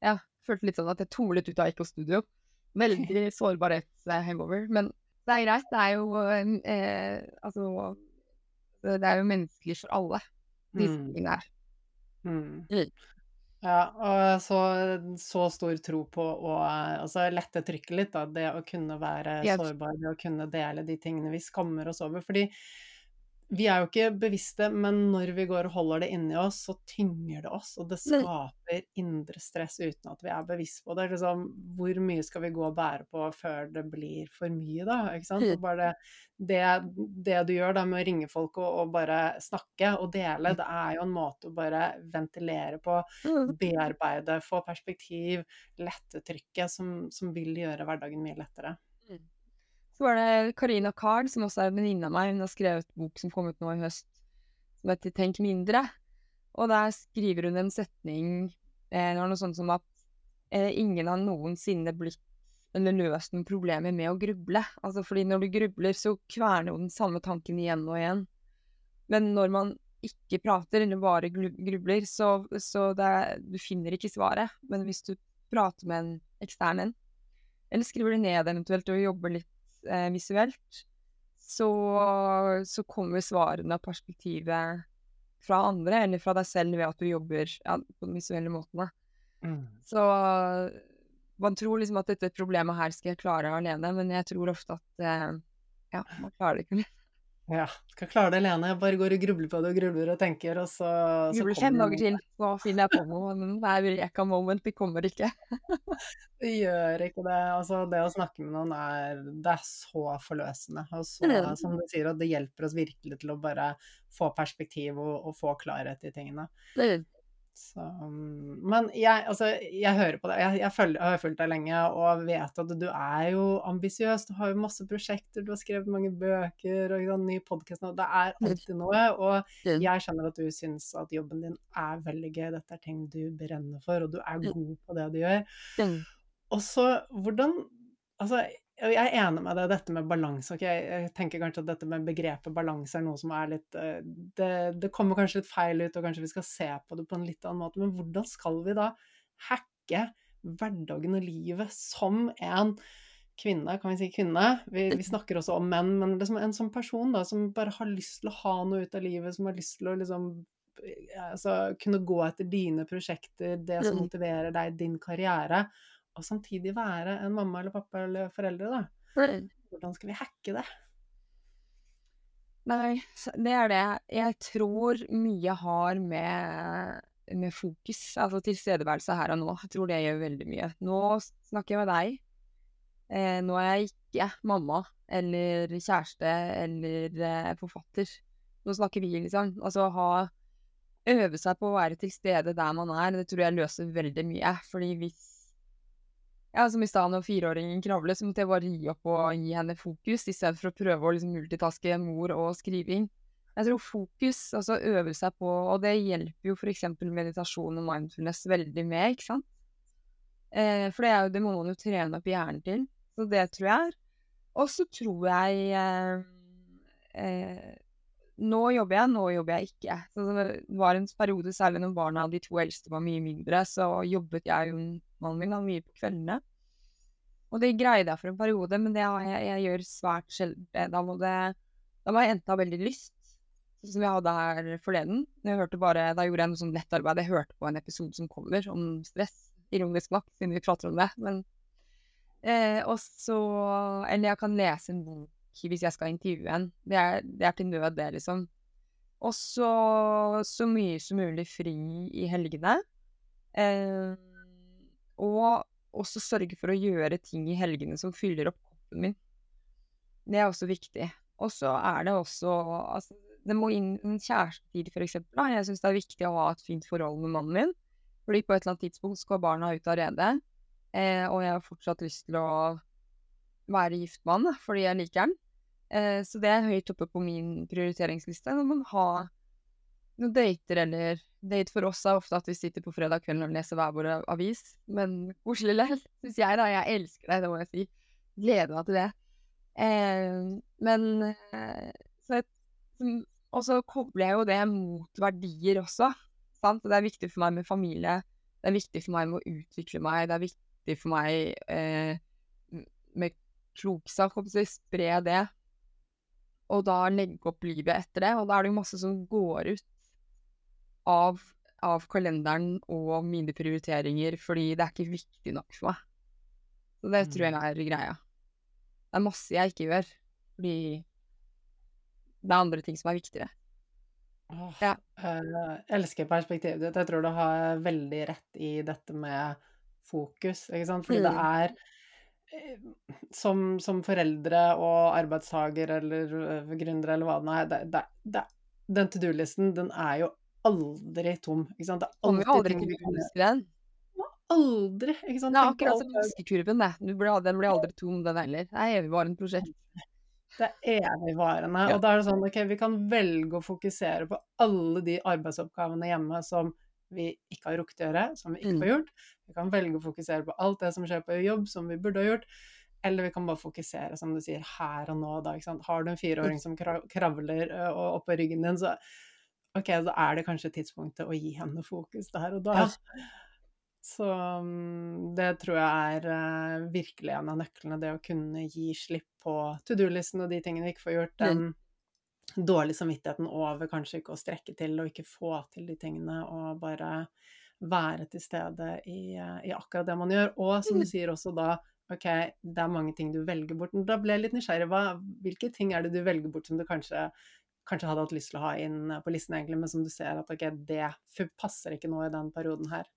Speaker 2: ja, følte litt sånn at jeg tumlet ut av Ekko-studio. Veldig sårbarhetshangover. Men det er greit. Det er jo eh, Altså Det er jo menneskelig for alle,
Speaker 1: Mm.
Speaker 2: tingene her.
Speaker 1: Mm.
Speaker 2: Mm.
Speaker 1: Ja, og så, så stor tro på å altså, lette trykket litt, da. Det å kunne være
Speaker 2: Yes.
Speaker 1: sårbar, det å kunne dele de tingene vi skammer oss over. Fordi vi er jo ikke bevisste, men når vi går og holder det inni oss, så tynger det oss, og det skaper indre stress uten at vi er bevisst på det. Liksom, hvor mye skal vi gå og bære på før det blir for mye, da? Ikke sant? Og bare det, det du gjør da med å ringe folk og, og bare snakke og dele, det er jo en måte å bare ventilere på,
Speaker 2: Mm.
Speaker 1: bearbeide, få perspektiv, lette trykket, som, som vil gjøre hverdagen mye lettere.
Speaker 2: Så var det Karina Carl, som også er en venninne av meg. Hun har skrevet bok som kom ut nå i høst, som heter Tenk mindre. Og der skriver hun en setning eh, noe sånt som at eh, ingen har noensinne blitt eller løst noen problemer med å gruble. Altså fordi når du grubler, så kverner jo den samme tanken igjen og igjen. Men når man ikke prater, eller bare grubler, så, så er, du finner ikke svaret. Men hvis du prater med en ekstern en, eller skriver det ned eventuelt og jobber litt eh, visuelt, så, så kommer svarene og perspektivet fra andre, eller fra deg selv ved at du jobber ja, på den visuelle måten.
Speaker 1: Mm.
Speaker 2: Så man tror liksom at dette problemet her skal jeg klare alene, men jeg tror ofte at eh, ja, man klarer det ikke.
Speaker 1: Ja, skal klare det alene. Jeg bare går og grubler på det og grubler og tenker, og så, så
Speaker 2: Grubler fem dager til, så finner jeg på noe. Men det er eureka moment, det kommer ikke.
Speaker 1: Det gjør ikke det. Altså, det å snakke med noen er, det er så forløsende. Og så,
Speaker 2: Mm.
Speaker 1: som du sier, at det hjelper oss virkelig til å bare få perspektiv og, og få klarhet i tingene.
Speaker 2: Det-
Speaker 1: Så, men jeg, altså, jeg hører på deg. Jeg, jeg, følger, jeg har fulgt deg lenge og vet at du er jo ambisiøs. Du har jo masse prosjekter, du har skrevet mange bøker og ny podkast nå. Det er alltid noe. Og jeg skjønner at du syns at jobben din er veldig gøy. Dette er ting du brenner for, og du er god på det du gjør. Og så hvordan Altså, jeg er enig med deg dette med balanse. Okay? Jeg tenker kanskje at dette med begrepet balanse er noe som er litt eh, det, det kommer kanskje litt feil ut, og kanskje vi skal se på det på en litt annen måte. Men hvordan skal vi da hacke hverdagen og livet som en kvinne, kan vi si kvinne? Vi, vi snakker også om menn, men liksom en sånn person da, som bare har lyst til å ha noe ut av livet, som har lyst til å liksom altså, kunne gå etter dine prosjekter, det som motiverer deg, din karriere, og samtidig være en mamma eller pappa eller foreldre, da. Hvordan skal vi hacke det?
Speaker 2: Nei, det er det. Jeg tror mye har med, med fokus, altså tilstedeværelse her og nå. Jeg tror det gjør veldig mye. Nå snakker jeg med deg. Eh, nå er jeg ikke mamma eller kjæreste eller eh, forfatter. Nå snakker vi, liksom. Altså ha Øve seg på å være til stede der man er, det tror jeg løser veldig mye. Fordi hvis ja, som i stad når fireåringen kravlet, så måtte jeg bare gi opp og gi henne fokus, i stedet for å prøve å liksom multitaske mor og skriving. Jeg tror fokus, altså øve seg på Og det hjelper jo f.eks. meditasjon og mindfulness veldig med, ikke sant? Eh, for det, er jo, det må man jo trene opp hjernen til. Så det tror jeg er. Og så tror jeg eh, eh, Nå jobber jeg, nå jobber jeg ikke. Så det var en periode, særlig når barna, de to eldste, var mye mindre, så jobbet jeg og min da, mye på kveldene. Og det greide jeg for en periode, men det jeg, jeg gjør svært sjelden. Da må, det, da må jeg enten ha veldig lyst, sånn som jeg hadde her forleden. Bare, da gjorde jeg noe sånn nettarbeid. Jeg hørte på en episode som kommer om stress, ironisk nok, siden vi prater om det. Men, eh, og så Eller jeg kan lese en bok hvis jeg skal intervjue en. Det er, det er til nød, det, liksom. Og så så mye som mulig fri i helgene. Eh, og også sørge for å gjøre ting i helgene som fyller opp kroppen min. Det er også viktig. Og så er det også altså, Det må inn en kjærestetid, for eksempel. Jeg syns det er viktig å ha et fint forhold med mannen min. Fordi på et eller annet tidspunkt skal barna ut av redet. Eh, og jeg har fortsatt lyst til å være gift med han, fordi jeg liker han. Eh, så det er høyt oppe på min prioriteringsliste. Når man har noen dater eller Date for oss er ofte at vi sitter på fredag kvelden og leser hver vår avis. Men koselig likevel, syns jeg, da. Jeg elsker det, det må jeg si. Gleder meg til det. Eh, men så et, Og så kobler jeg jo det mot verdier også. Sant? Det er viktig for meg med familie, Det er viktig for meg med å utvikle meg, det er viktig for meg eh, med kloksak, å spre det. Og da legge opp livet etter det. Og da er det jo masse som går ut av, av kalenderen og mine prioriteringer, fordi det er ikke viktig nok for meg. Så det tror jeg
Speaker 1: Mm.
Speaker 2: er greia. Det er masse jeg ikke gjør, fordi det er andre ting som er viktigere.
Speaker 1: Åh,
Speaker 2: Ja.
Speaker 1: øh, elsker perspektivet ditt. Jeg tror du har veldig rett i dette med fokus, ikke sant. Fordi det
Speaker 2: Mm.
Speaker 1: er eh, som, som foreldre og arbeidstaker eller gründer gründere eller hva det nå er, det, det, det, den to do-listen, den er jo aldri tom, ikke sant. Det er alltid
Speaker 2: aldri
Speaker 1: ting du kan gjøre. Aldri, ikke sant.
Speaker 2: Det er akkurat som
Speaker 1: det.
Speaker 2: Blir, den blir aldri tom, den heller. Det er evigvarende prosjekt.
Speaker 1: Det er evigvarende.
Speaker 2: Ja.
Speaker 1: Og da er det sånn, ok, vi kan velge å fokusere på alle de arbeidsoppgavene hjemme som vi ikke har rukket å gjøre, som vi ikke
Speaker 2: Mm.
Speaker 1: har gjort. Vi kan velge å fokusere på alt det som skjer på jobb, som vi burde ha gjort. Eller vi kan bare fokusere, som du sier, her og nå, da. Har du en fireåring som kravler og oppå ryggen din, så ok, da er det kanskje tidspunktet å gi henne fokus der og da.
Speaker 2: Ja.
Speaker 1: Så mm, det tror jeg er eh, virkelig en av nøklene, det å kunne gi slipp på to do-listen og de tingene vi ikke får gjort. Den dårlige samvittigheten over kanskje ikke å strekke til og ikke få til de tingene, og bare være til stede i, eh, i akkurat det man gjør. Og som du sier også da, ok, det er mange ting du velger bort. Men Da ble jeg litt nysgjerrig. Hva, hvilke ting er det du velger bort som du kanskje kanskje hadde hatt lyst til å ha inn på listen, egentlig, men som du ser at ok, det passer ikke nå i den perioden her.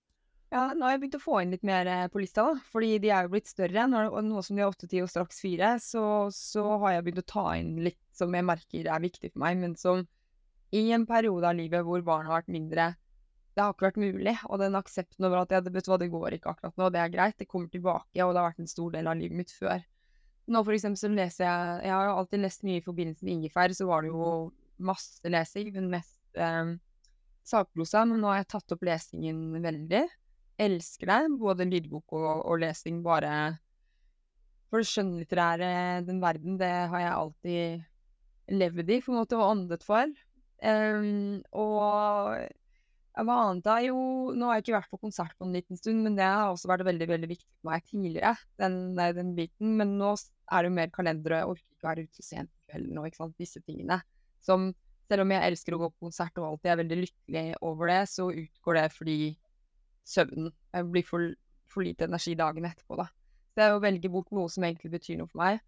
Speaker 2: Ja, nå har jeg begynt å få inn litt mer eh, på lista, da. Fordi de er jo blitt større. Og nå som de er åtte, ti og straks fire, så, så har jeg begynt å ta inn litt som jeg merker er viktig for meg, men som i en periode av livet hvor barn har vært mindre Det har ikke vært mulig. Og den aksepten over at ja, det, vet du hva, det går ikke akkurat nå, det er greit, det kommer tilbake, og det har vært en stor del av livet mitt før. Nå for eksempel så leser jeg Jeg har alltid lest mye i forbindelse med ingefær, så var det jo masse lesing, men mest eh, sakprosa. Men nå har jeg tatt opp lesingen veldig. Elsker det, både lydbok og, og lesing, bare For det skjønnlitterære, den verden, det har jeg alltid levd i, på en måte, og åndet for. Em, og hva annet da? Jo, nå har jeg ikke vært på konsert på en liten stund, men det har også vært veldig veldig viktig for meg tidligere, den, den biten. Men nå er det jo mer kalender, og jeg orker ikke være ute sent på kvelden og ikke sant, disse tingene. Som, selv om jeg elsker å gå på konsert og alltid er veldig lykkelig over det, så utgår det fordi søvnen Jeg blir for, for lite energi dagen etterpå, da. Så det er å velge bort noe som egentlig betyr noe for meg.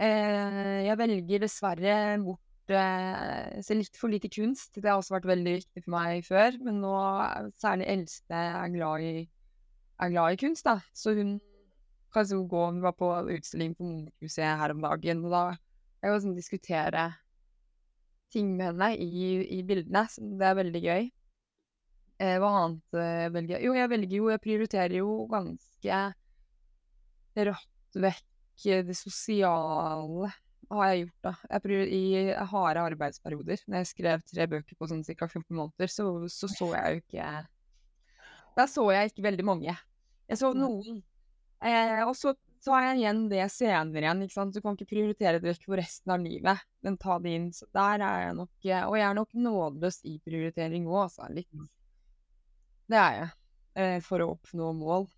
Speaker 2: Eh, jeg velger dessverre bort eh, ser litt for lite kunst. Det har også vært veldig viktig for meg før, men nå særlig eldste er glad i, er glad i kunst, da. Så hun kan så gå Hun var på utstilling på Munchmuseet her om dagen, og da jeg sånn diskutere ting med henne i, i bildene. Så det er veldig gøy. Eh, hva annet eh, velger jeg? Jo, jeg velger jo Jeg prioriterer jo ganske rått vekk det sosiale har jeg gjort, da. Jeg I harde arbeidsperioder, når jeg skrev tre bøker på sånn ca. 14 måneder, så, så så jeg jo ikke Da så jeg ikke veldig mange. Jeg så noen. Eh, og så tar jeg igjen det senere igjen, ikke sant. Du kan ikke prioritere det vekk for resten av livet, men ta det inn. Så der er jeg nok eh, Og jeg er nok nådeløs i prioritering òg, altså. Litt. Det er jeg. Eh, for å oppnå mål.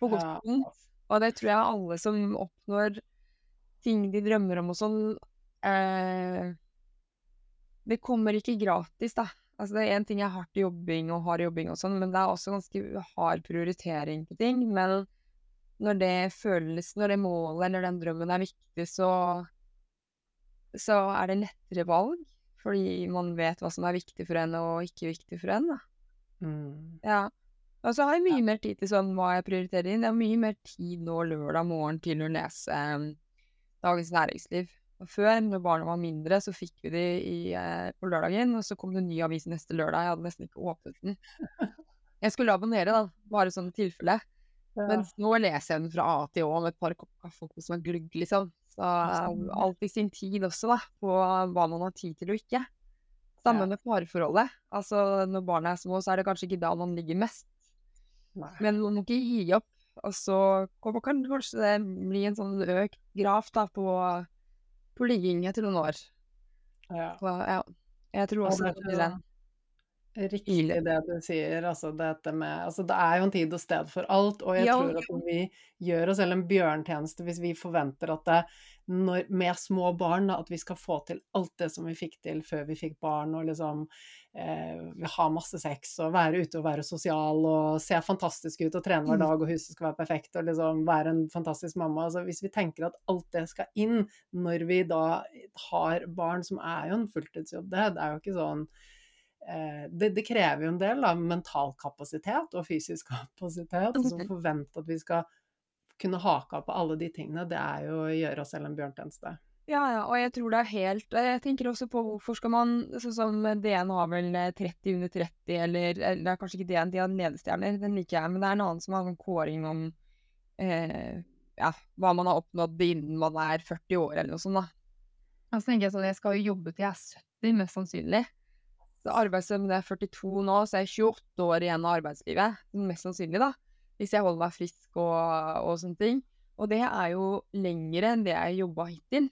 Speaker 2: På godt
Speaker 1: Ja.
Speaker 2: og. Og det tror jeg alle som oppnår ting de drømmer om og sånn eh, Det kommer ikke gratis, da. Altså det er én ting er hardt jobbing og hard jobbing og sånn, men det er også ganske hard prioritering på ting. Men når det føles, når det målet eller den drømmen er viktig, så så er det lettere valg. Fordi man vet hva som er viktig for en og ikke viktig for en. da.
Speaker 1: Mm.
Speaker 2: Ja. Og så har jeg mye mer tid til sånn hva jeg prioriterer inn. Jeg har mye mer tid nå lørdag morgen til å lese um, Dagens Næringsliv. Og før, når barna var mindre, så fikk vi de i, uh, på lørdagen, og så kom det en ny avis neste lørdag. Jeg hadde nesten ikke åpnet den. Jeg skulle abonnere, da, bare sånn tilfelle.
Speaker 1: Ja.
Speaker 2: Mens nå leser jeg den fra A til Å med et par kopper kaffe og kose meg glugg, liksom. Så alt i sin tid også, da, på hva man har tid til og ikke. Samme
Speaker 1: Ja.
Speaker 2: med parforholdet. Altså, når barna er små, så er det kanskje ikke da man ligger mest.
Speaker 1: Nei.
Speaker 2: Men man må ikke gi opp. Og så kommer kan kanskje det bli en sånn økt graf da på, på ligging etter noen år.
Speaker 1: Ja.
Speaker 2: Så, ja. Jeg tror
Speaker 1: Og
Speaker 2: også
Speaker 1: det
Speaker 2: det
Speaker 1: er
Speaker 2: blir
Speaker 1: så-
Speaker 2: den.
Speaker 1: Riktig det du sier, altså dette med altså det er jo en tid og sted for alt, og jeg
Speaker 2: Ja,
Speaker 1: tror at vi gjør oss selv en bjørntjeneste hvis vi forventer at det når, med små barn, da, at vi skal få til alt det som vi fikk til før vi fikk barn, og liksom eh, ha masse sex og være ute og være sosial og se fantastisk ut og trene hver
Speaker 2: Mm.
Speaker 1: dag og huset skal være perfekt og liksom være en fantastisk mamma. Altså hvis vi tenker at alt det skal inn når vi da har barn, som er jo en fulltidsjobb, det, det er jo ikke sånn det, det, krever jo en del av mental kapasitet og fysisk kapasitet. Og så forvente at vi skal kunne hake av på alle de tingene, det er jo å gjøre oss selv en bjørntjeneste.
Speaker 2: Ja, ja, og jeg tror det er helt Jeg tenker også på hvorfor skal man Sånn som DN har vel 30 under 30, eller, eller det er kanskje ikke DN, de har ledestjerner, den liker jeg, men det er en annen som har en kåring om eh, ja, hva man har oppnådd innen man er 40 år, eller noe sånt, da. Altså, tenker jeg sånn, jeg skal jo jobbe til jeg er 70, mest sannsynlig. Så arbeidsevne er 42 nå, så jeg er 28 år igjen av arbeidslivet, mest sannsynlig, da. Hvis jeg holder meg frisk og, og sånne ting. Og det er jo lengre enn det jeg jobba hittil.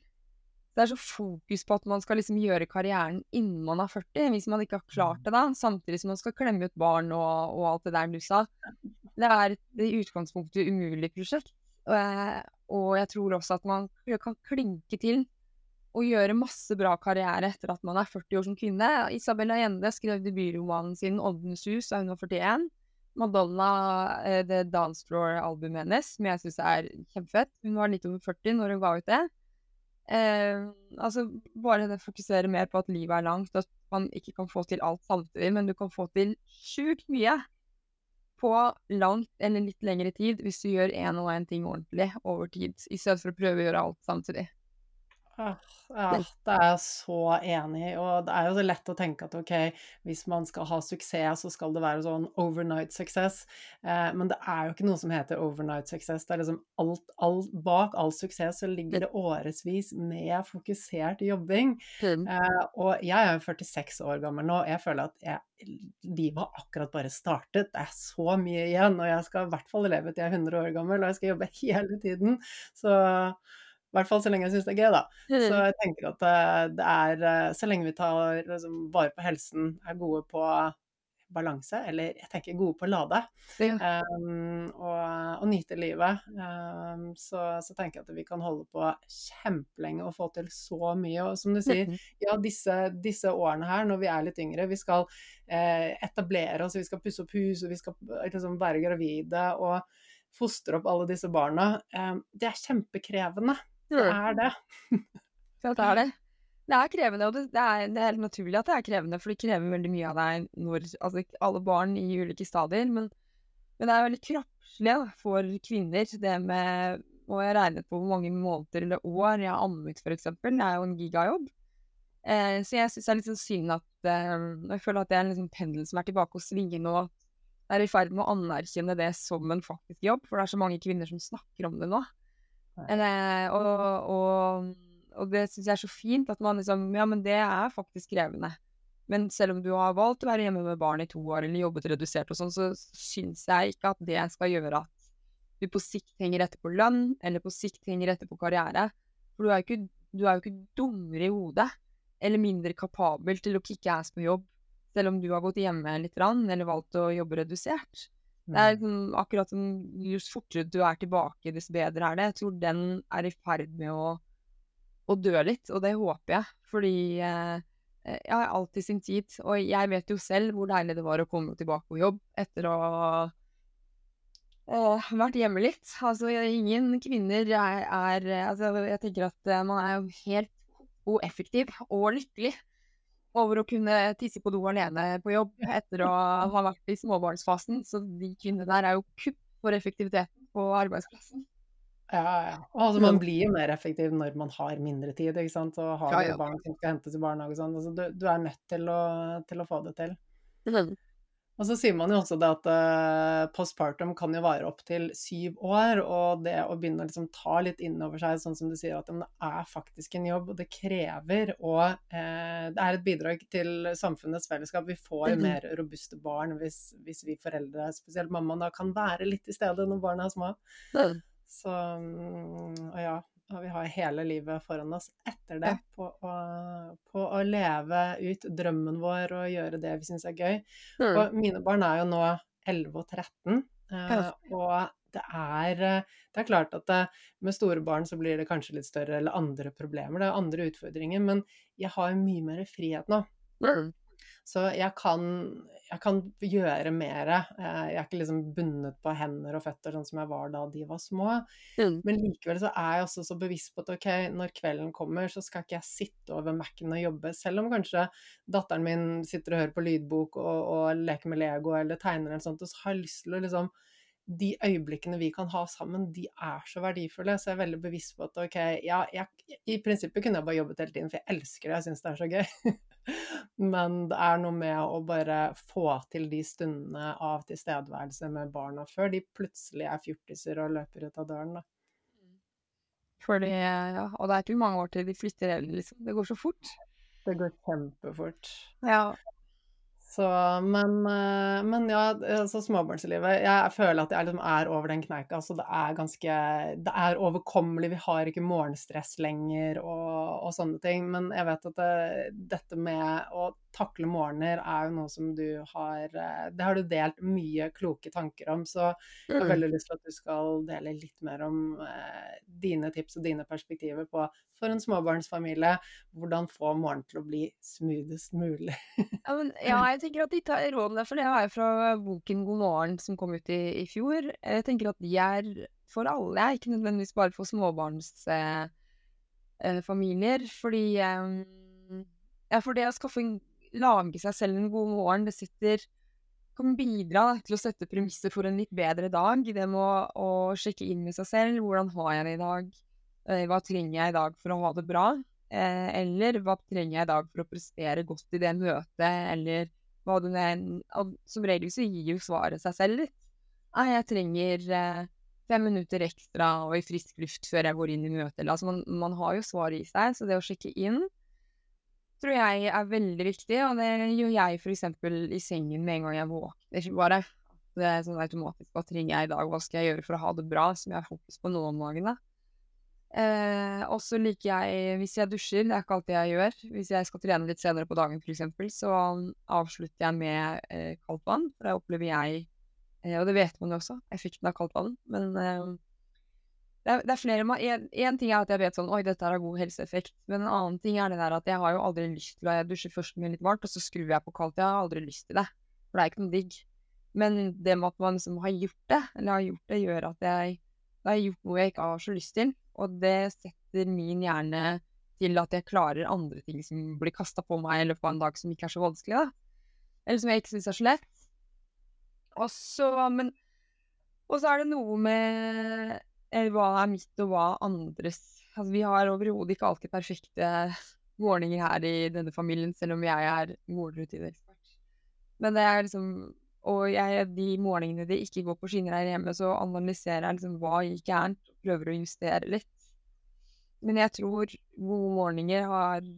Speaker 2: Det er så fokus på at man skal liksom gjøre karrieren innen man er 40, hvis man ikke har klart det da, samtidig som man skal klemme ut barn og, og alt det der du sa. Det er et i utgangspunktet umulig prosjekt. Og jeg, og jeg tror også at man kan klinke til og gjøre masse bra karriere etter at man er 40 år som kvinne. Isabel Allende skrev debutromanen sin Oddens hus' da hun var 41. Madonna, eh, det Dance Floor-albumet hennes, som jeg syns er kjempefett. Hun var litt over 40 når hun ga ut det. Eh, altså, bare det fokusere mer på at livet er langt, at man ikke kan få til alt samtidig, men du kan få til sjukt mye på langt eller litt lengre tid hvis du gjør én og én ting ordentlig over tid, i stedet for å prøve å gjøre alt samtidig.
Speaker 1: Ja, det er jeg så enig i. Og det er jo så lett å tenke at ok, hvis man skal ha suksess, så skal det være sånn overnight success. Eh, men det er jo ikke noe som heter overnight success. Det er liksom alt, alt Bak all suksess så ligger det årevis med fokusert jobbing. Eh, og jeg er jo 46 år gammel nå, og jeg føler at jeg, livet har akkurat bare startet. Det er så mye igjen, og jeg skal i hvert fall leve til jeg er 100 år gammel, og jeg skal jobbe hele tiden. Så i hvert fall så lenge jeg syns det er gøy, da. Så jeg tenker at det er Så lenge vi tar liksom, vare på helsen, er gode på balanse, eller jeg tenker gode på å lade,
Speaker 2: Ja.
Speaker 1: um, og, og, nyte livet, um, så, så, tenker jeg at vi kan holde på kjempelenge og få til så mye. Og som du sier, ja, disse, disse årene her, når vi er litt yngre, vi skal eh, etablere oss, vi skal pusse opp hus, og vi skal liksom, være gravide og fostre opp alle disse barna. Um, det er kjempekrevende. Det er det.
Speaker 2: Det er det. Det er krevende, og det, det, er, det, er, helt naturlig at det er krevende, for det krever veldig mye av deg når Altså alle barn i ulike stadier, men, men det er veldig kroppslig for kvinner, det med Og jeg regnet på hvor mange måneder eller år jeg har ammet, eksempel. Det er jo en gigajobb. Eh, så jeg syns det er litt sånn synd at eh, Jeg føler at det er en liksom pendel som er tilbake og svinger nå. Jeg er i ferd med å anerkjenne det som en faktisk jobb, for det er så mange kvinner som snakker om det nå. Eller, og, og, og, det syns jeg er så fint at man liksom Ja, men det er faktisk krevende. Men selv om du har valgt å være hjemme med barn i to år eller jobbet redusert og sånn, så syns jeg ikke at det skal gjøre at du på sikt henger etter på lønn, eller på sikt henger etter på karriere. For du er jo ikke, er jo ikke dummere i hodet, eller mindre kapabel til å kicke ass på jobb, selv om du har gått hjemme litt, eller valgt å jobbe redusert. Det er liksom, akkurat som jo fortere du er tilbake, dess bedre er det. Jeg tror den er i ferd med å, å dø litt, og det håper jeg. Fordi eh, jeg har alltid sin tid, og jeg vet jo selv hvor deilig det var å komme tilbake på jobb etter å ha eh, vært hjemme litt. Altså, ingen kvinner er, er Altså, jeg tenker at man er jo helt og effektiv og lykkelig over å kunne tisse på do alene på jobb etter å ha vært i småbarnsfasen. Så de kvinnene der er jo kupp for effektiviteten på arbeidsplassen.
Speaker 1: Ja, ja. Altså, man blir jo mer effektiv når man har mindre tid, ikke sant. Og har
Speaker 2: Ja, ja.
Speaker 1: barn som skal hentes i barnehage og sånn. Altså, du, du er nødt til å, til å få det til. Og så sier man jo også det at uh, postpartum kan jo vare opptil syv år, og det å begynne å liksom ta litt inn over seg, sånn som du sier, at det er faktisk en jobb, og det krever og eh, Det er et bidrag til samfunnets fellesskap. Vi får
Speaker 2: Mhm.
Speaker 1: mer robuste barn hvis, hvis vi foreldre, spesielt mammaen, da kan være litt i stedet når barna er små. Så mm, Og ja, og vi har hele livet foran oss etter det, på å, på å leve ut drømmen vår og gjøre det vi syns er gøy.
Speaker 2: Mm.
Speaker 1: Og mine barn er jo nå 11 og 13, eh, og det er, det er klart at det, med store barn så blir det kanskje litt større eller andre problemer, det er andre utfordringer, men jeg har mye mer frihet nå.
Speaker 2: Mm.
Speaker 1: Så jeg kan, jeg kan gjøre mer. Jeg er ikke liksom bundet på hender og føtter sånn som jeg var da de var små.
Speaker 2: Mm.
Speaker 1: Men likevel så er jeg også så bevisst på at ok, når kvelden kommer, så skal ikke jeg sitte over Mac-en og jobbe. Selv om kanskje datteren min sitter og hører på lydbok og, og leker med Lego eller tegner eller sånt, og så har jeg lyst til å liksom de øyeblikkene vi kan ha sammen, de er så verdifulle. Så jeg er veldig bevisst på at ok, ja, jeg, i prinsippet kunne jeg bare jobbet hele tiden, for jeg elsker det, jeg syns det er så gøy. Men det er noe med å bare få til de stundene av tilstedeværelse med barna før de plutselig er fjortiser og løper ut av døren, da.
Speaker 2: Fordi, ja, og det er ikke mange år til de flytter heller, liksom. Det går så fort.
Speaker 1: Det går kjempefort.
Speaker 2: Ja.
Speaker 1: Så, men, eh, men ja, altså småbarnslivet Jeg føler at jeg liksom er over den kneika. Så det er ganske Det er overkommelig. Vi har ikke morgenstress lenger og, og sånne ting. Men jeg vet at det, dette med å takle morgener er jo noe som du har eh, Det har du delt mye kloke tanker om. Så jeg har
Speaker 2: Mm.
Speaker 1: veldig lyst til at du skal dele litt mer om eh, dine tips og dine perspektiver på for en småbarnsfamilie, hvordan få morgenen til å bli smoothest mulig.
Speaker 2: Ja, men, ja, jeg tenker at de tar rådene, for det har jeg fra boken God morgen som kom ut i, i fjor. Jeg tenker at de er for alle, ikke nødvendigvis bare for småbarnsfamilier. Eh, fordi eh, Ja, for det å skaffe en, lage seg selv en god morgen, det sitter, kan bidra til å sette premisser for en litt bedre dag. Det med å, å sjekke inn med seg selv. Hvordan har jeg det i dag? Eh, Hva trenger jeg i dag for å ha det bra? Eh, eller hva trenger jeg i dag for å prestere godt i det møtet, eller hva det er Som regel så gir jo svaret seg selv litt. Nei, jeg trenger eh, fem minutter ekstra og i frisk luft før jeg går inn i møtet. Altså man, man har jo svaret i seg, så det å sjekke inn tror jeg er veldig viktig, og det gjør jeg eksempel i sengen med en gang jeg våkner. Bare det er sånn automatisk hva trenger jeg i dag, hva skal jeg gjøre for å ha det bra, som jeg har på nå om da. Eh, og så liker jeg, hvis jeg dusjer, det er ikke alltid jeg gjør, hvis jeg skal trene litt senere på dagen eksempel, så avslutter jeg med eh, kaldt vann, for da opplever jeg, eh, og det vet man jo også, effekten av kaldt vann, men eh, det er, det er flere Én ting er at jeg vet sånn Oi, dette har god helseeffekt. Men en annen ting er det der at jeg har jo aldri lyst til å Jeg dusjer først med litt varmt, og så skrur jeg på kaldt. Jeg har aldri lyst til det. For det er ikke noe digg. Men det med at man liksom har gjort det, eller har gjort det, gjør at jeg Da har jeg gjort noe jeg ikke har så lyst til. Og det setter min hjerne til at jeg klarer andre ting som blir kasta på meg i løpet av en dag som ikke er så vanskelig, da. Eller som jeg ikke syns er så lett. Og så Men Og så er det noe med hva er mitt og hva andres Altså, vi har overhodet ikke alltid perfekte morgener her i denne familien, selv om jeg er morgenrutineekspert. Men det er liksom Og jeg, de morgenene det ikke går på skinner her hjemme, så analyserer jeg liksom hva gikk gærent, prøver å justere litt. Men jeg tror gode morgener har,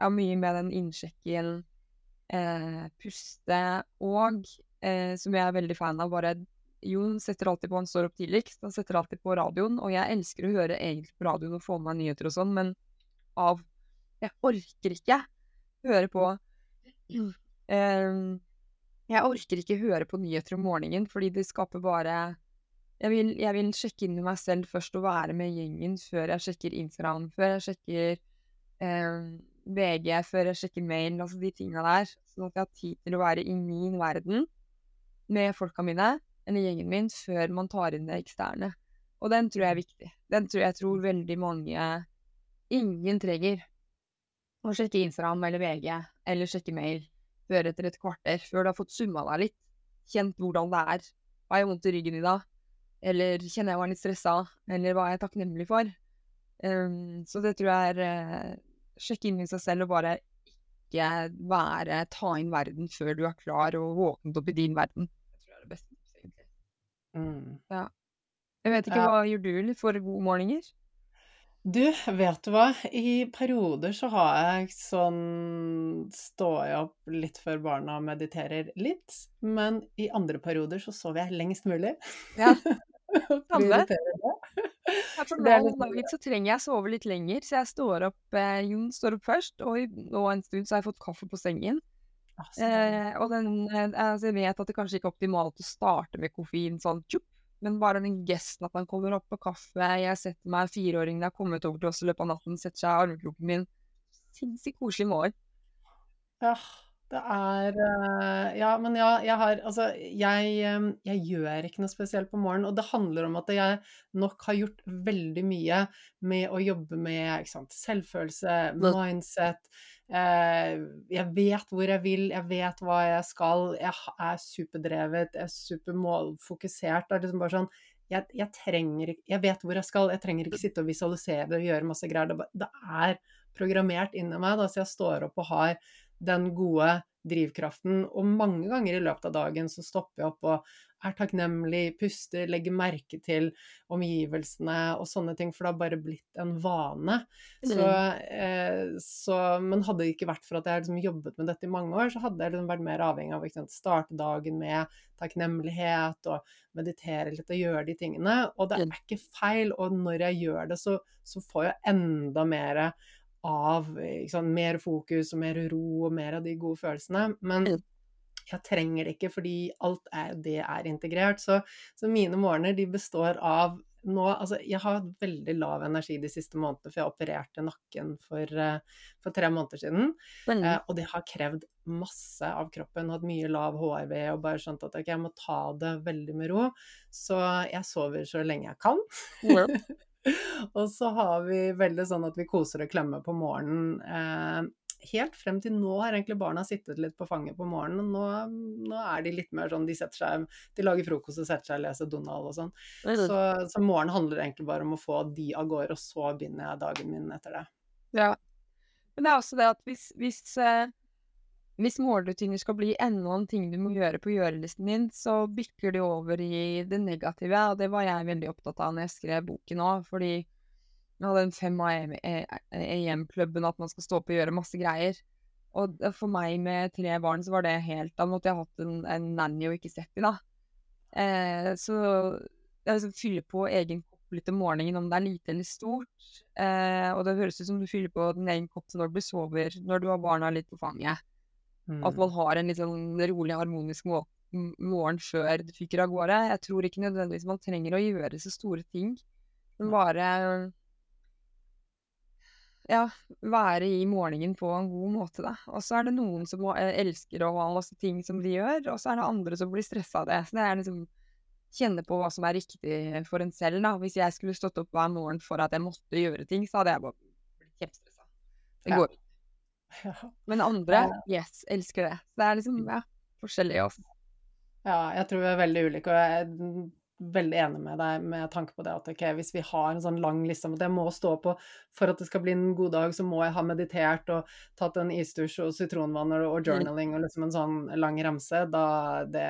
Speaker 2: har mye med den innsjekken, eh, puste og, eh, som jeg er veldig fan av, bare Jon setter alltid på Han står opp tidligst. Han setter alltid på radioen, og jeg elsker å høre egentlig på radioen og få med meg nyheter og sånn, men av Jeg orker ikke høre på um, Jeg orker ikke høre på nyheter om morgenen, fordi det skaper bare jeg vil, jeg vil sjekke inn i meg selv først og være med gjengen før jeg sjekker Instagram, før jeg sjekker eh, VG, før jeg sjekker mail, altså de tinga der. Sånn at jeg har tid til å være i min verden med folka mine, eller gjengen min, før man tar inn det eksterne. Og den tror jeg er viktig. Den tror jeg tror veldig mange Ingen trenger å sjekke Instagram eller VG eller sjekke mail før etter et kvarter, før du har fått summa deg litt, kjent hvordan det er. Har jeg vondt i ryggen i dag? Eller kjenner jeg var litt stressa? Eller hva er jeg takknemlig for? Um, så det tror jeg er uh, Sjekke inn i seg selv og bare ikke være Ta inn verden før du er klar og våknet opp i din verden. Det tror jeg er det beste.
Speaker 1: Mm.
Speaker 2: Jeg vet ikke,
Speaker 1: Ja.
Speaker 2: hva gjør du for gode morgener?
Speaker 1: Du, vet du hva? I perioder så har jeg sånn Står jeg opp litt før barna mediterer litt, men i andre perioder så sover jeg lengst mulig.
Speaker 2: Ja, samme.
Speaker 1: det.
Speaker 2: Ja, for nå om dagen så trenger jeg sove litt lenger, så jeg står opp eh, Jon står opp først, og nå en stund så har jeg fått kaffe på sengen.
Speaker 1: Ah.
Speaker 2: Eh, og den, eh, altså jeg vet at det kanskje ikke er optimalt å starte med koffein sånn tjupp, men bare den gesten at han kommer opp på kaffe, jeg setter meg fireåringen har kommet over til oss i løpet av natten, setter seg i armkroken min. Sinnssykt koselig morgen.
Speaker 1: Ja, det er eh, Ja, men ja, jeg har Altså, jeg, eh, jeg gjør ikke noe spesielt på morgenen, og det handler om at jeg nok har gjort veldig mye med å jobbe med ikke sant, selvfølelse, mindset. Eh, jeg vet hvor jeg vil, jeg vet hva jeg skal. Jeg er superdrevet, jeg er supermålfokusert. Det er liksom bare sånn jeg, jeg trenger Jeg vet hvor jeg skal, jeg trenger ikke sitte og visualisere og gjøre masse greier. Det, det er programmert inni meg, da, så jeg står opp og har den gode drivkraften. Og mange ganger i løpet av dagen så stopper jeg opp og er takknemlig, puster, legger merke til omgivelsene og sånne ting, for det har bare blitt en vane. Så, eh, så, men hadde det ikke vært for at jeg liksom jobbet med dette i mange år, så hadde jeg liksom vært mer avhengig av å starte dagen med takknemlighet og meditere litt og gjøre de tingene. Og det er ikke feil, og når jeg gjør det, så, så får jeg enda mer av sant, mer fokus og mer ro og mer av de gode følelsene. Men
Speaker 2: Mm.
Speaker 1: Jeg trenger det ikke, fordi alt er, det er integrert. Så, så mine morgener de består av nå, altså Jeg har hatt veldig lav energi de siste månedene, for jeg opererte nakken for, eh, for tre måneder siden.
Speaker 2: Mm.
Speaker 1: Eh, og det har krevd masse av kroppen. Hatt mye lav HRV og bare skjønt at okay, jeg må ta det veldig med ro. Så jeg sover så lenge jeg kan.
Speaker 2: Ja.
Speaker 1: og så har vi veldig sånn at vi koser og klemmer på morgenen. Eh, helt frem til nå har egentlig barna sittet litt på fanget på morgenen. Og nå, nå er de litt mer sånn De setter seg, de lager frokost og setter seg og leser Donald og sånn. Så, så morgenen handler egentlig bare om å få de av gårde, og så begynner jeg dagen min etter det.
Speaker 2: Ja. Men det er også det at hvis, hvis, eh, hvis morgenrutiner skal bli enda en ting du må gjøre på gjørelisten din, så bykker det over i det negative, og det var jeg veldig opptatt av når jeg skrev boken òg, fordi jeg hadde en 5 AM-klubben at man skal stå opp og gjøre masse greier. Og for meg med tre barn så var det helt Da måtte jeg hatt en, en nanny og ikke Steffi, da. Eh, så jeg liksom fyller på egen kopp litt om morgenen, om det er lite eller stort. Eh, og det høres ut som du fyller på din egen kopp når du sover, når du har barna litt på fanget. At
Speaker 1: Mm.
Speaker 2: man har en litt sånn rolig, harmonisk må morgen før du fyker av gårde. Jeg tror ikke nødvendigvis man trenger å gjøre så store ting, men bare ja, være i morgenen på en god måte, da. Og så er det noen som eh, elsker å ha masse ting som de gjør, og så er det andre som blir stressa av det. Så det er liksom kjenne på hva som er riktig for en selv, da. Hvis jeg skulle stått opp hver morgen for at jeg måtte gjøre ting, så hadde jeg bare blitt kjempestressa. Det går ikke.
Speaker 1: Ja.
Speaker 2: Men andre, yes, elsker det. Så det er liksom, ja, forskjellig også.
Speaker 1: Ja, jeg tror vi er veldig ulike, og jeg veldig enig med deg med tanke på det at ok, hvis vi har en sånn lang liste om at jeg må stå på for at det skal bli en god dag, så må jeg ha meditert og tatt en isdusj og sitronvann og, og journaling og liksom en sånn lang ramse, da det,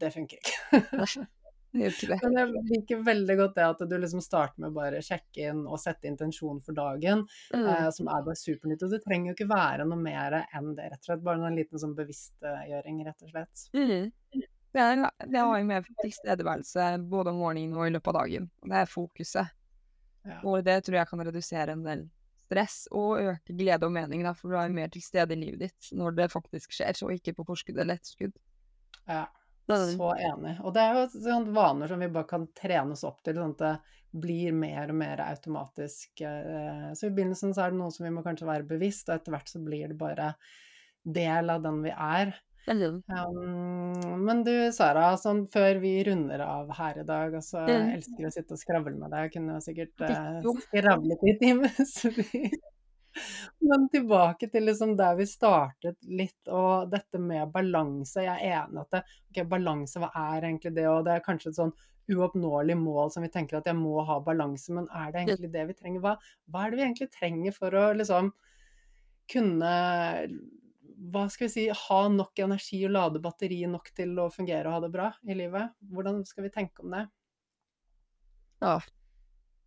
Speaker 1: det funker ikke. Men jeg liker veldig godt det at du liksom starter med bare sjekke inn og sette intensjon for dagen,
Speaker 2: Mm.
Speaker 1: eh, som er bare supernytt. Og det trenger jo ikke være noe mer enn det, rett og slett. Bare en liten sånn bevisstgjøring, rett og slett.
Speaker 2: Mm. Det, er, det har jo med tilstedeværelse både om morgenen og i løpet av dagen. Det er fokuset.
Speaker 1: Ja.
Speaker 2: Og det tror jeg kan redusere en del stress og øke glede og mening, da, for du er mer til stede i livet ditt når det faktisk skjer, og ikke på forskudd eller etterskudd.
Speaker 1: Ja. Så enig. Og det er jo sånne vaner som vi bare kan trene oss opp til, sånn at det blir mer og mer automatisk. eh, Så i begynnelsen så er det noe som vi må kanskje være bevisst, og etter hvert så blir det bare del av den vi er.
Speaker 2: Mm.
Speaker 1: Um, men du Sara, sånn før vi runder av her i dag, altså
Speaker 2: Mm.
Speaker 1: elsker å sitte og skravle med deg, jeg kunne sikkert
Speaker 2: Jo.
Speaker 1: skravlet i timevis. Men tilbake til liksom der vi startet litt, og dette med balanse. Jeg er enig at det, okay, balanse, hva er egentlig det? Og det er kanskje et sånn uoppnåelig mål som vi tenker at jeg må ha balanse, men er det egentlig det vi trenger? Hva, hva er det vi egentlig trenger for å liksom kunne hva skal vi si, ha nok energi og lade batteriet nok til å fungere og ha det bra i livet? Hvordan skal vi tenke om det?
Speaker 2: Ja.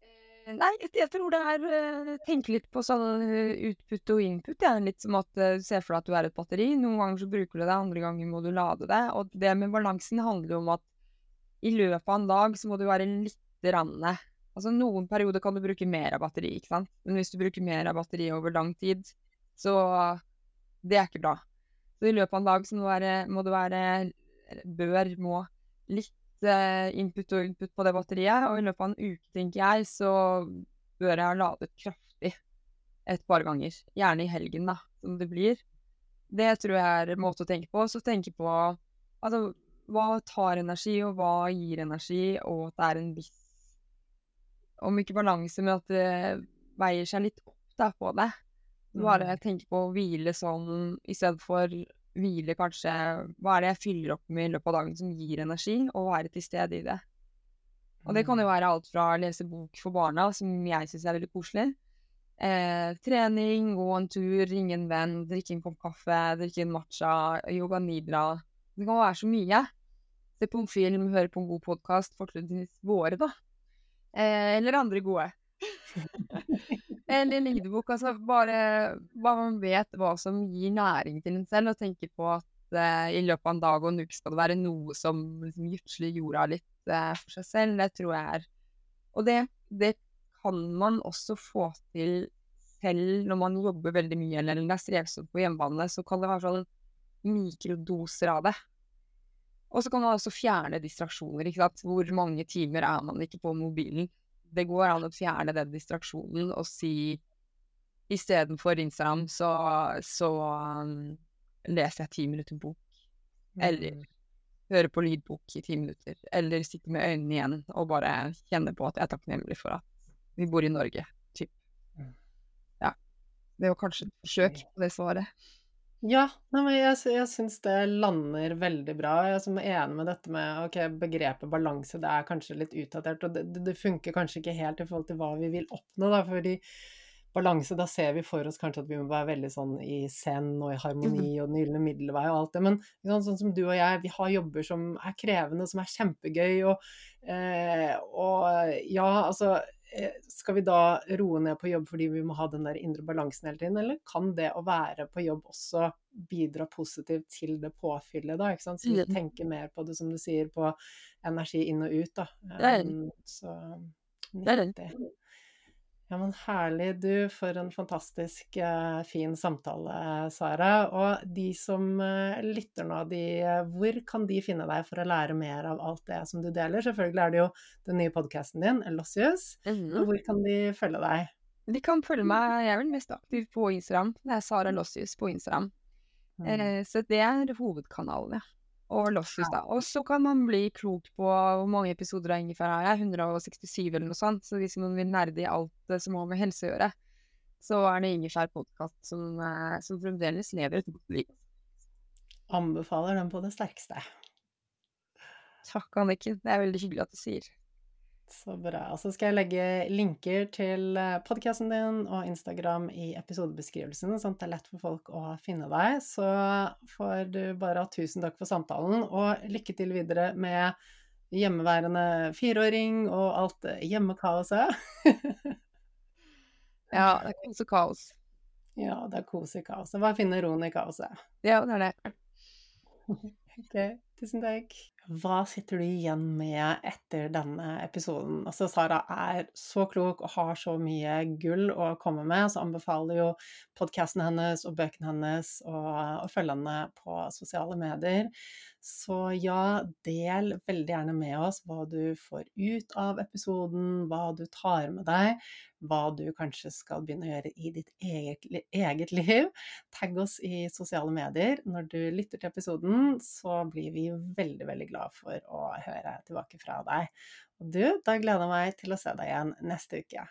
Speaker 2: Eh, Nei, jeg, tror det er eh, Tenke litt på sånn eh, utput og input. Er litt som at du ser for deg at du er et batteri. Noen ganger så bruker du det, andre ganger må du lade det. Og det med balansen handler jo om at i løpet av en dag så må du være litt rann Altså noen perioder kan du bruke mer av batteri, ikke sant. Men hvis du bruker mer av batteri over lang tid, så det er ikke bra. Så i løpet av en dag må, være, må det være Bør, må litt eh, input og input på det batteriet. Og i løpet av en uke, tenker jeg, så bør jeg ha ladet kraftig et par ganger. Gjerne i helgen, da, som det blir. Det tror jeg er en måte å tenke på. Så tenke på altså, hva tar energi, og hva gir energi, og at det er en viss om ikke balanse, men at det veier seg litt opp da, på det. Bare
Speaker 1: Mm.
Speaker 2: tenke på å hvile sånn i stedet for hvile kanskje Hva er det jeg fyller opp med i løpet av dagen som gir energi, og være til stede i det. Og det kan jo
Speaker 1: Mm.
Speaker 2: være alt fra å lese bok for barna, som jeg syns er veldig koselig, eh, trening, gå en tur, ringe en venn, drikke en kopp kaffe, drikke en matcha, yoga nidra. Det kan være så mye. Se på en film, høre på en god podkast, fortrinnsvis våre, da. Eh, eller andre gode. eller lydbok. Altså bare, bare man vet hva som gir næring til en selv, og tenker på at uh, i løpet av en dag og en uke skal det være noe som liksom, gjødsler jorda litt uh, for seg selv. Det tror jeg er Og det, det kan man også få til selv når man jobber veldig mye eller det er strevsomt på hjemmebane, så kan det være sånn mikrodoser av det. Og så kan man også fjerne distraksjoner. ikke sant? Hvor mange timer er man ikke på mobilen? Det går an å fjerne den distraksjonen og si istedenfor Instagram, så, så um, leser jeg ti minutter bok. Eller
Speaker 1: Mm.
Speaker 2: hører på lydbok i ti minutter. Eller sitter med øynene igjen og bare kjenner på at jeg er takknemlig for at vi bor i Norge. Typ.
Speaker 1: Mm.
Speaker 2: Ja. Det var kanskje et forsøk på det svaret.
Speaker 1: Ja, nei, men jeg, sy- jeg syns det lander veldig bra. Jeg er enig med dette med ok, begrepet balanse, det er kanskje litt utdatert, og det, det, det funker kanskje ikke helt i forhold til hva vi vil oppnå, da, fordi balanse, da ser vi for oss kanskje at vi må være veldig sånn i zen og i harmoni og den gylne middelvei og alt det, men ikke sant, sånn som du og jeg, vi har jobber som er krevende, som er kjempegøy, og, eh, og ja, altså skal vi da roe ned på jobb fordi vi må ha den der indre balansen hele tiden, eller kan det å være på jobb også bidra positivt til det påfyllet, da, ikke sant? Så vi tenker mer på det, som du sier, på energi inn og ut, da. Um, så
Speaker 2: Det er
Speaker 1: nyttig. Ja, men herlig. Du, for en fantastisk eh, fin samtale, Sara. Og de som eh, lytter nå, de, eh, hvor kan de finne deg for å lære mer av alt det som du deler? Selvfølgelig er det jo den nye podkasten din, Lossius. Mm -hmm. hvor kan de følge deg?
Speaker 2: De kan følge meg, jeg er vel mest aktiv på Instagram. Det er Sara Lossius på Instagram.
Speaker 1: Mm.
Speaker 2: Eh, så det er hovedkanalen, ja. Og Lossius, da. Og så kan man bli klok på hvor mange episoder av Ingefær har jeg. 167 eller noe sånt. Så hvis man vil nerde i alt som har med helse å gjøre, så er det Ingefær podkast som, eh, som fremdeles lever et godt liv.
Speaker 1: Anbefaler den på det sterkeste.
Speaker 2: Takk, Anniken. Det er veldig hyggelig at du sier.
Speaker 1: Så bra. Og så skal jeg legge linker til podkasten din og Instagram i episodebeskrivelsen, sånn at det er lett for folk å finne deg. Så får du bare ha tusen takk for samtalen, og lykke til videre med hjemmeværende fireåring og alt hjemmekaoset.
Speaker 2: Ja, det er kos og kaos.
Speaker 1: ja, det er kos i kaoset. Bare finne roen i kaoset?
Speaker 2: Ja, det er det.
Speaker 1: Ok, tusen takk. Hva sitter du igjen med etter denne episoden? Altså, Sara er så klok og har så mye gull å komme med, så anbefaler jo podkasten hennes og bøkene hennes å følge henne på sosiale medier. Så ja, del veldig gjerne med oss hva du får ut av episoden, hva du tar med deg, hva du kanskje skal begynne å gjøre i ditt eget, eget liv. Tagg oss i sosiale medier når du lytter til episoden, så blir vi veldig, veldig glad for å høre tilbake fra deg. Og du, da gleder jeg meg til å se deg igjen neste uke.